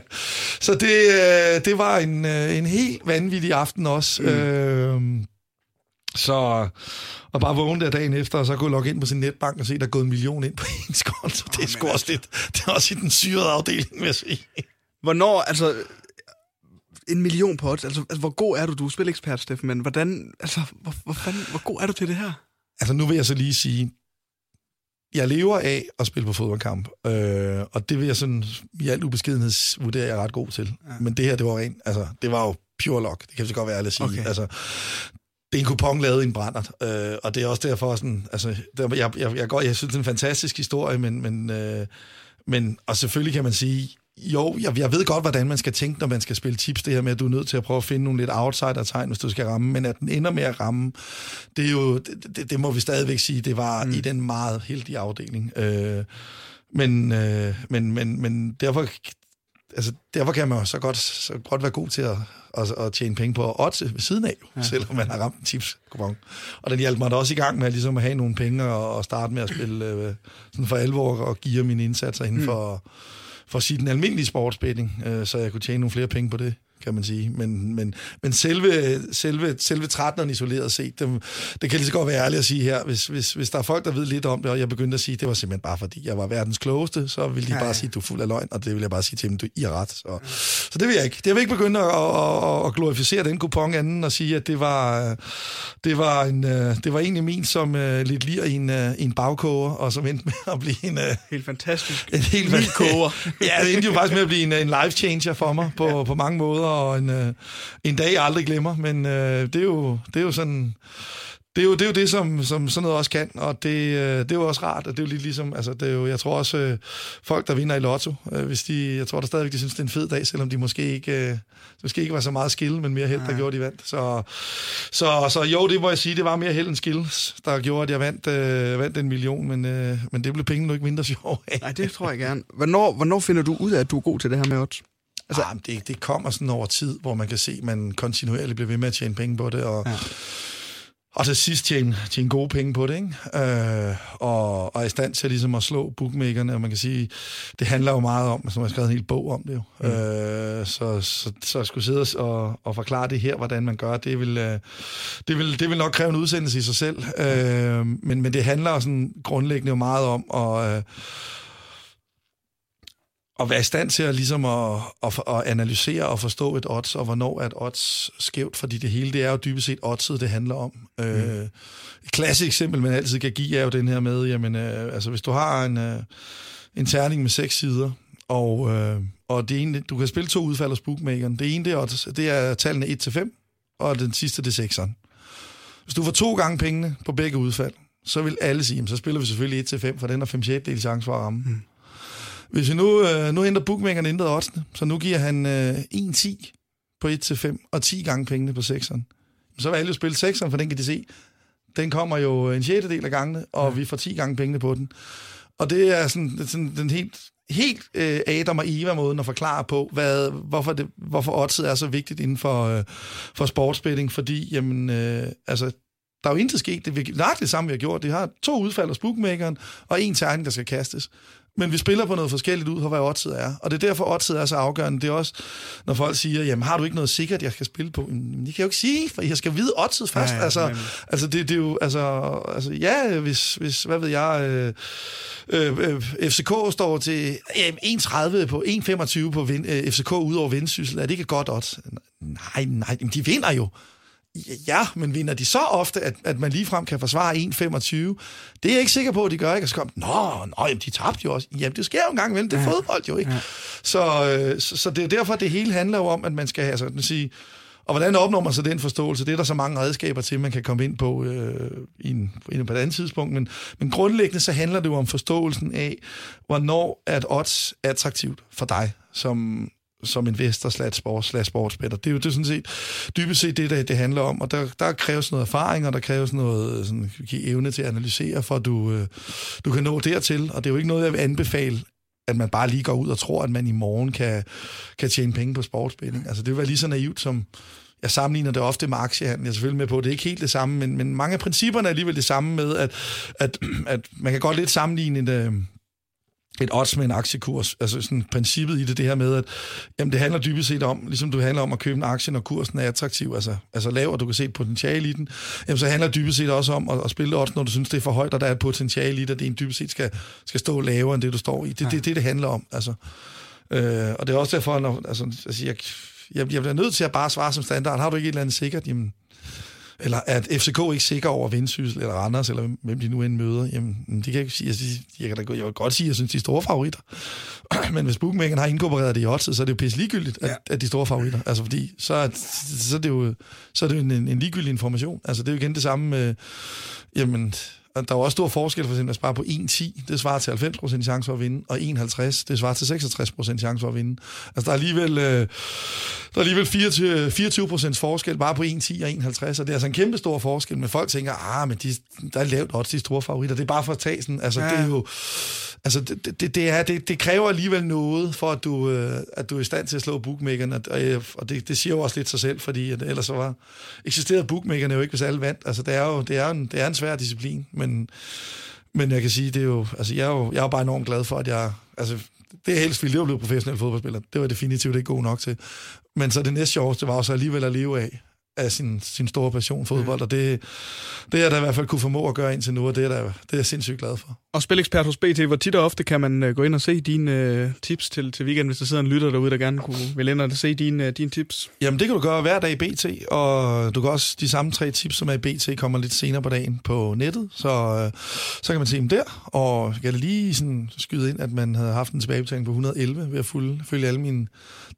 så det, øh, det var en, øh, en helt vanvittig aften også. Mm. Øh, så og bare vågne der dagen efter, og så gå og logge ind på sin netbank og se, der er gået en million ind på ens konto. Det er sgu også lidt, det er også i den syrede afdeling, vil jeg sige. Hvornår, altså, en million på odds. Altså, altså, hvor god er du? Du er spilekspert, Steffen, men hvordan, altså, hvor, hvor, fanden, hvor god er du til det her? Altså, nu vil jeg så lige sige, jeg lever af at spille på fodboldkamp, øh, og det vil jeg sådan, i alt ubeskedenhed vurdere, jeg er ret god til. Ja. Men det her, det var rent, altså, det var jo pure luck, det kan så godt være at sige. Okay. Altså, det er en kupon lavet i en brændert, øh, og det er også derfor sådan, altså, der, jeg, jeg, jeg, går, jeg synes, det er en fantastisk historie, men, men, øh, men, og selvfølgelig kan man sige, jo, jeg, jeg ved godt, hvordan man skal tænke, når man skal spille tips. Det her med, at du er nødt til at prøve at finde nogle lidt outsider-tegn, hvis du skal ramme. Men at den ender med at ramme, det er jo, det, det, det må vi stadigvæk sige, det var mm. i den meget heldige afdeling. Øh, men, øh, men, men, men derfor, altså, derfor kan man så godt, så godt være god til at, at, at tjene penge på odds ved siden af, ja. selvom man har ramt en tips -kupon. Og den hjalp mig da også i gang med ligesom at have nogle penge og, og starte med at spille øh, sådan for alvor og give mine indsatser inden mm for at sige den almindelige sportsbetting, øh, så jeg kunne tjene nogle flere penge på det kan man sige. Men, men, men selve, selve, selve 13'eren isoleret set, det, det kan lige så godt være ærligt at sige her, hvis, hvis, hvis der er folk, der ved lidt om det, og jeg begyndte at sige, det var simpelthen bare fordi, jeg var verdens klogeste, så vil de ja, bare sige, du er fuld af løgn, og det vil jeg bare sige til dem, du I er ret. Så, ja. så det vil jeg ikke. Det vil ikke begynde at, at, at glorificere den kupon anden og sige, at det var, det var, en, det var egentlig min som uh, lidt lir i en, uh, en bagkoger, og som endte med at blive en... Helt fantastisk. En helt koger. ja, det endte jo faktisk med at blive en, en life changer for mig på, ja. på mange måder, og en, uh, en dag, jeg aldrig glemmer. Men uh, det, er jo, det er jo sådan det er jo det, er jo det som, som sådan noget også kan, og det, øh, det er jo også rart, og det er jo lidt ligesom, altså det er jo, jeg tror også, øh, folk, der vinder i lotto, øh, hvis de, jeg tror der stadigvæk, de synes, det er en fed dag, selvom de måske ikke, måske ikke var så meget skill, men mere held, der gjorde, de vandt. Så, så, så jo, det må jeg sige, det var mere held end skills, der gjorde, at jeg vandt, øh, vandt en million, men, øh, men det blev penge nu ikke mindre sjov af. Nej, det tror jeg gerne. Hvornår, hvornår finder du ud af, at du er god til det her med odds? Altså, ah, det, det kommer sådan over tid, hvor man kan se, at man kontinuerligt bliver ved med at tjene penge på det, og ja og til sidst tjene, tjene gode penge på det, ikke? Øh, og, og er i stand til ligesom at slå bookmakerne, og man kan sige, det handler jo meget om, som jeg har skrevet en hel bog om det jo. Mm. Øh, så, så, så at skulle sidde og, og forklare det her, hvordan man gør, det vil, øh, det vil, det vil nok kræve en udsendelse i sig selv. Øh, men, men det handler sådan grundlæggende jo meget om at... Øh, at være i stand til at, ligesom at, at, at analysere og forstå et odds, og hvornår er et odds skævt, fordi det hele, det er jo dybest set oddset, det handler om. Mm. Øh, et klassisk eksempel, man altid kan give, er jo den her med, jamen, øh, altså hvis du har en, øh, en terning med seks sider, og, øh, og det ene, du kan spille to udfald hos bookmakeren. Det ene, det er, odds, det er tallene 1-5, og den sidste, det er 6'eren. Hvis du får to gange pengene på begge udfald, så vil alle sige, så spiller vi selvfølgelig 1-5, for den har 5 6 chance for at ramme. Mm. Hvis vi nu, øh, nu ændrer bookmakerne ændret oddsene, så nu giver han øh, 1-10 på 1-5 og 10 gange pengene på 6'eren. Så vil alle jo spille 6'eren, for den kan de se. Den kommer jo en del af gangene, og ja. vi får 10 gange pengene på den. Og det er sådan, det er sådan den helt, helt øh, Adam og Eva-måden at forklare på, hvad, hvorfor, det, hvorfor oddset er så vigtigt inden for, øh, for sportsbetting, fordi jamen, øh, altså, der er jo intet sket. Det er nøjagtigt det samme, vi har gjort. Det har to udfald hos bookmakeren, og en terning, der skal kastes men vi spiller på noget forskelligt ud fra, hvad oddset er. Og det er derfor, oddset er så afgørende. Det er også, når folk siger, jamen har du ikke noget sikkert, jeg skal spille på? Men det kan jeg jo ikke sige, for jeg skal vide oddset først. Ja, ja, altså, altså, det, det er jo, altså, altså ja, hvis, hvis hvad ved jeg, øh, øh, øh FCK står til øh, 1,30 på 1,25 på vind, øh, FCK ud over vendsyssel, er det ikke et godt odds? Nej, nej, de vinder jo. Ja, men vinder de så ofte, at, at man ligefrem kan forsvare 1,25? Det er jeg ikke sikker på, at de gør. Ikke? Og så kom, nå, nå jamen, de tabte jo også. Jamen, det sker jo en gang imellem. Det er ja. fodbold jo, ikke? Ja. Så, øh, så, så det er derfor, det hele handler jo om, at man skal have, altså, at sige, og hvordan opnår man så den forståelse? Det er der så mange redskaber til, man kan komme ind på øh, i en, på et andet tidspunkt. Men, men grundlæggende så handler det jo om forståelsen af, hvornår er et odds attraktivt for dig som, som investor slash sports, slash sportsbetter. Det er jo det er sådan set dybest set det, det, det handler om, og der, der kræves noget erfaring, og der kræves noget sådan, evne til at analysere, for at du, øh, du kan nå dertil, og det er jo ikke noget, jeg vil anbefale, at man bare lige går ud og tror, at man i morgen kan, kan tjene penge på sportsbetting. Altså det vil være lige så naivt som, jeg sammenligner det ofte med aktiehandel. Jeg er selvfølgelig med på, det er ikke helt det samme, men, men mange af principperne er alligevel det samme med, at, at, at man kan godt lidt sammenligne det, øh, et odds med en aktiekurs. Altså sådan princippet i det, det her med, at jamen, det handler dybest set om, ligesom du handler om at købe en aktie, når kursen er attraktiv, altså, altså lav, og du kan se et potentiale i den, jamen, så handler det dybest set også om at, at spille odds, når du synes, det er for højt, og der er et potentiale i det, at det en dybest set skal, skal stå lavere, end det, du står i. Det er ja. det, det, det handler om. Altså. Øh, og det er også derfor, når, altså, altså jeg, jeg, jeg bliver nødt til at bare svare som standard. Har du ikke et eller andet sikkert? Jamen, eller at FCK ikke sikker over Vendsyssel eller Randers, eller hvem de nu end møder, jamen, det kan jeg ikke sige. Jeg, jeg, kan da, jeg vil godt sige, at jeg synes, de er store favoritter. Men hvis bookmakeren har inkorporeret det i oddset, så er det jo pisse ligegyldigt, at, ja. at de store favoritter. Altså fordi, så er, så er det jo, så er det jo en, en ligegyldig information. Altså det er jo igen det samme med, jamen, der er også stor forskel, for eksempel at spare på 1,10, det svarer til 90% chance for at vinde, og 1,50, det svarer til 66% chance for at vinde. Altså der er alligevel, øh, der er alligevel 24, 24% forskel bare på 1,10 og 1,50, og det er altså en kæmpe stor forskel, men folk tænker, ah, men de, der er lavt odds, de store favoritter, det er bare for at tage sådan, altså ja. det er jo, altså det, det, det, er, det, det kræver alligevel noget, for at du, øh, at du er i stand til at slå bookmakerne, og, og det, det siger jo også lidt sig selv, fordi at ellers så var, eksisterede bookmakerne jo ikke, hvis alle vandt. Altså det er jo det er en, det er en svær disciplin, men, men jeg kan sige, det er jo, altså jeg er jo, jeg er bare enormt glad for, at jeg, altså det er helst vildt, det var blevet professionel fodboldspiller. Det var definitivt ikke god nok til. Men så det næste sjoveste var også alligevel at leve af af sin, sin store passion fodbold, mm. og det, det er der i hvert fald kunne formå at gøre indtil nu, og det er, der, det er jeg sindssygt glad for. Og spilekspert hos BT, hvor tit og ofte kan man uh, gå ind og se dine uh, tips til, til weekend, hvis der sidder en lytter derude, der gerne kunne vil ind og se dine, uh, dine tips? Jamen, det kan du gøre hver dag i BT, og du kan også, de samme tre tips, som er i BT, kommer lidt senere på dagen på nettet, så, uh, så kan man se dem der, og jeg kan lige sådan skyde ind, at man havde haft en tilbagebetaling på 111 ved at fulde, følge alle mine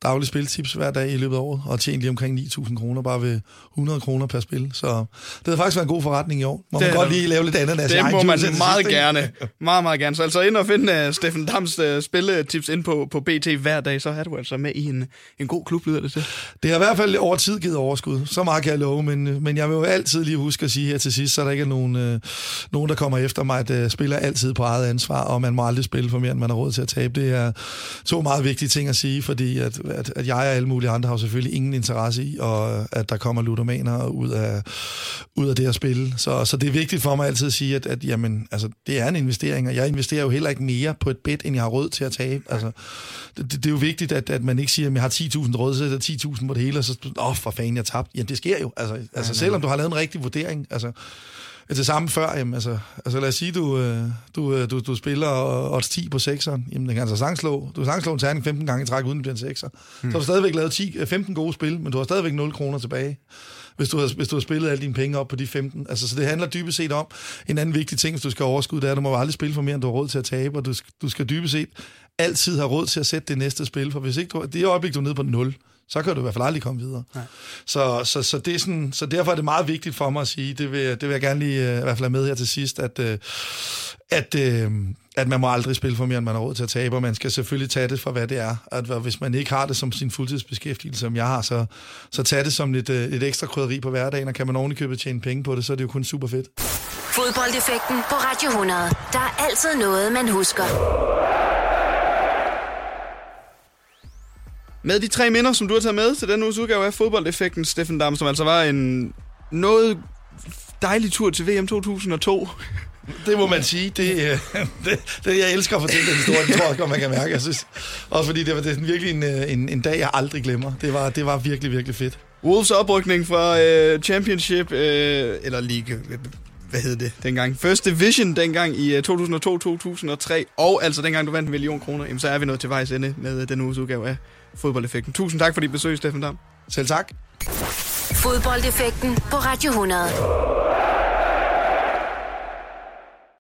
daglige spiltips hver dag i løbet af året, og tjene lige omkring 9.000 kroner bare ved 100 kroner per spil. Så det har faktisk været en god forretning i år. Må det man godt lige lave lidt andet. Det må man meget gerne. Meget, meget gerne. Så altså ind og finde uh, Steffen Dams uh, spilletips ind på, på BT hver dag, så er du altså med i en, en god klub, lyder det til. Det har i hvert fald over tid givet overskud. Så meget kan jeg love, men, øh, men jeg vil jo altid lige huske at sige her til sidst, så der ikke er nogen, uh, nogen der kommer efter mig, at spiller altid på eget ansvar, og man må aldrig spille for mere, end man har råd til at tabe. Det er to meget vigtige ting at sige, fordi at, at, at jeg og alle mulige andre har selvfølgelig ingen interesse i, og at der kommer ludomaner ud af, ud af det at spille. Så, så det er vigtigt for mig altid at sige, at, at jamen, altså, det er en investering, og jeg investerer jo heller ikke mere på et bet, end jeg har råd til at tabe. Altså, det, det er jo vigtigt, at, at man ikke siger, at jeg har 10.000 råd, så er der 10.000 på det hele, og så, åh, oh, for fanden, jeg tabte. Jamen, det sker jo. Altså, altså selvom du har lavet en rigtig vurdering, altså, det samme før, jamen, altså, altså lad os sige, du, øh, du, øh, du, du spiller odds 10 på 6'eren, jamen den kan altså sangslå, du kan sangslå en terning 15 gange i træk, uden det bliver en 6'er. Hmm. Så har du stadigvæk lavet 10, 15 gode spil, men du har stadigvæk 0 kroner tilbage hvis du, har, hvis du har spillet alle dine penge op på de 15. Altså, så det handler dybest set om, en anden vigtig ting, hvis du skal overskud, det er, at du må aldrig spille for mere, end du har råd til at tabe, og du, du skal dybest set altid have råd til at sætte det næste spil, for hvis ikke du, det øjeblik, du er nede på 0, så kan du i hvert fald aldrig komme videre. Så, så, så, det er sådan, så derfor er det meget vigtigt for mig at sige, det vil, det vil jeg gerne lige uh, i hvert fald have med her til sidst, at, uh, at, uh, at man må aldrig spille for mere, end man har råd til at tabe, og man skal selvfølgelig tage det for, hvad det er. At hvis man ikke har det som sin fuldtidsbeskæftigelse, som jeg har, så, så tag det som lidt, uh, et ekstra krydderi på hverdagen, og kan man ovenikøbet tjene penge på det, så er det jo kun super fedt. Fodboldeffekten på Radio 100. Der er altid noget, man husker. Med de tre minder, som du har taget med til denne uges udgave af fodboldeffekten, Steffen Dam, som altså var en noget dejlig tur til VM 2002. Det må man sige. Det, øh, det, det jeg elsker at fortælle den historie, det tror jeg godt, man kan mærke. Jeg synes, også fordi det var det virkelig en, øh, en, en dag, jeg aldrig glemmer. Det var, det var virkelig, virkelig fedt. Wolves oprykning fra uh, Championship, uh, eller League, hvad hed det dengang? First Division dengang i 2002-2003, og altså dengang du vandt en million kroner, jamen, så er vi nået til vejs ende med den uges udgave af fodboldeffekten. Tusind tak for dit besøg, Steffen Dam. Selv tak. Fodboldeffekten på Radio 100.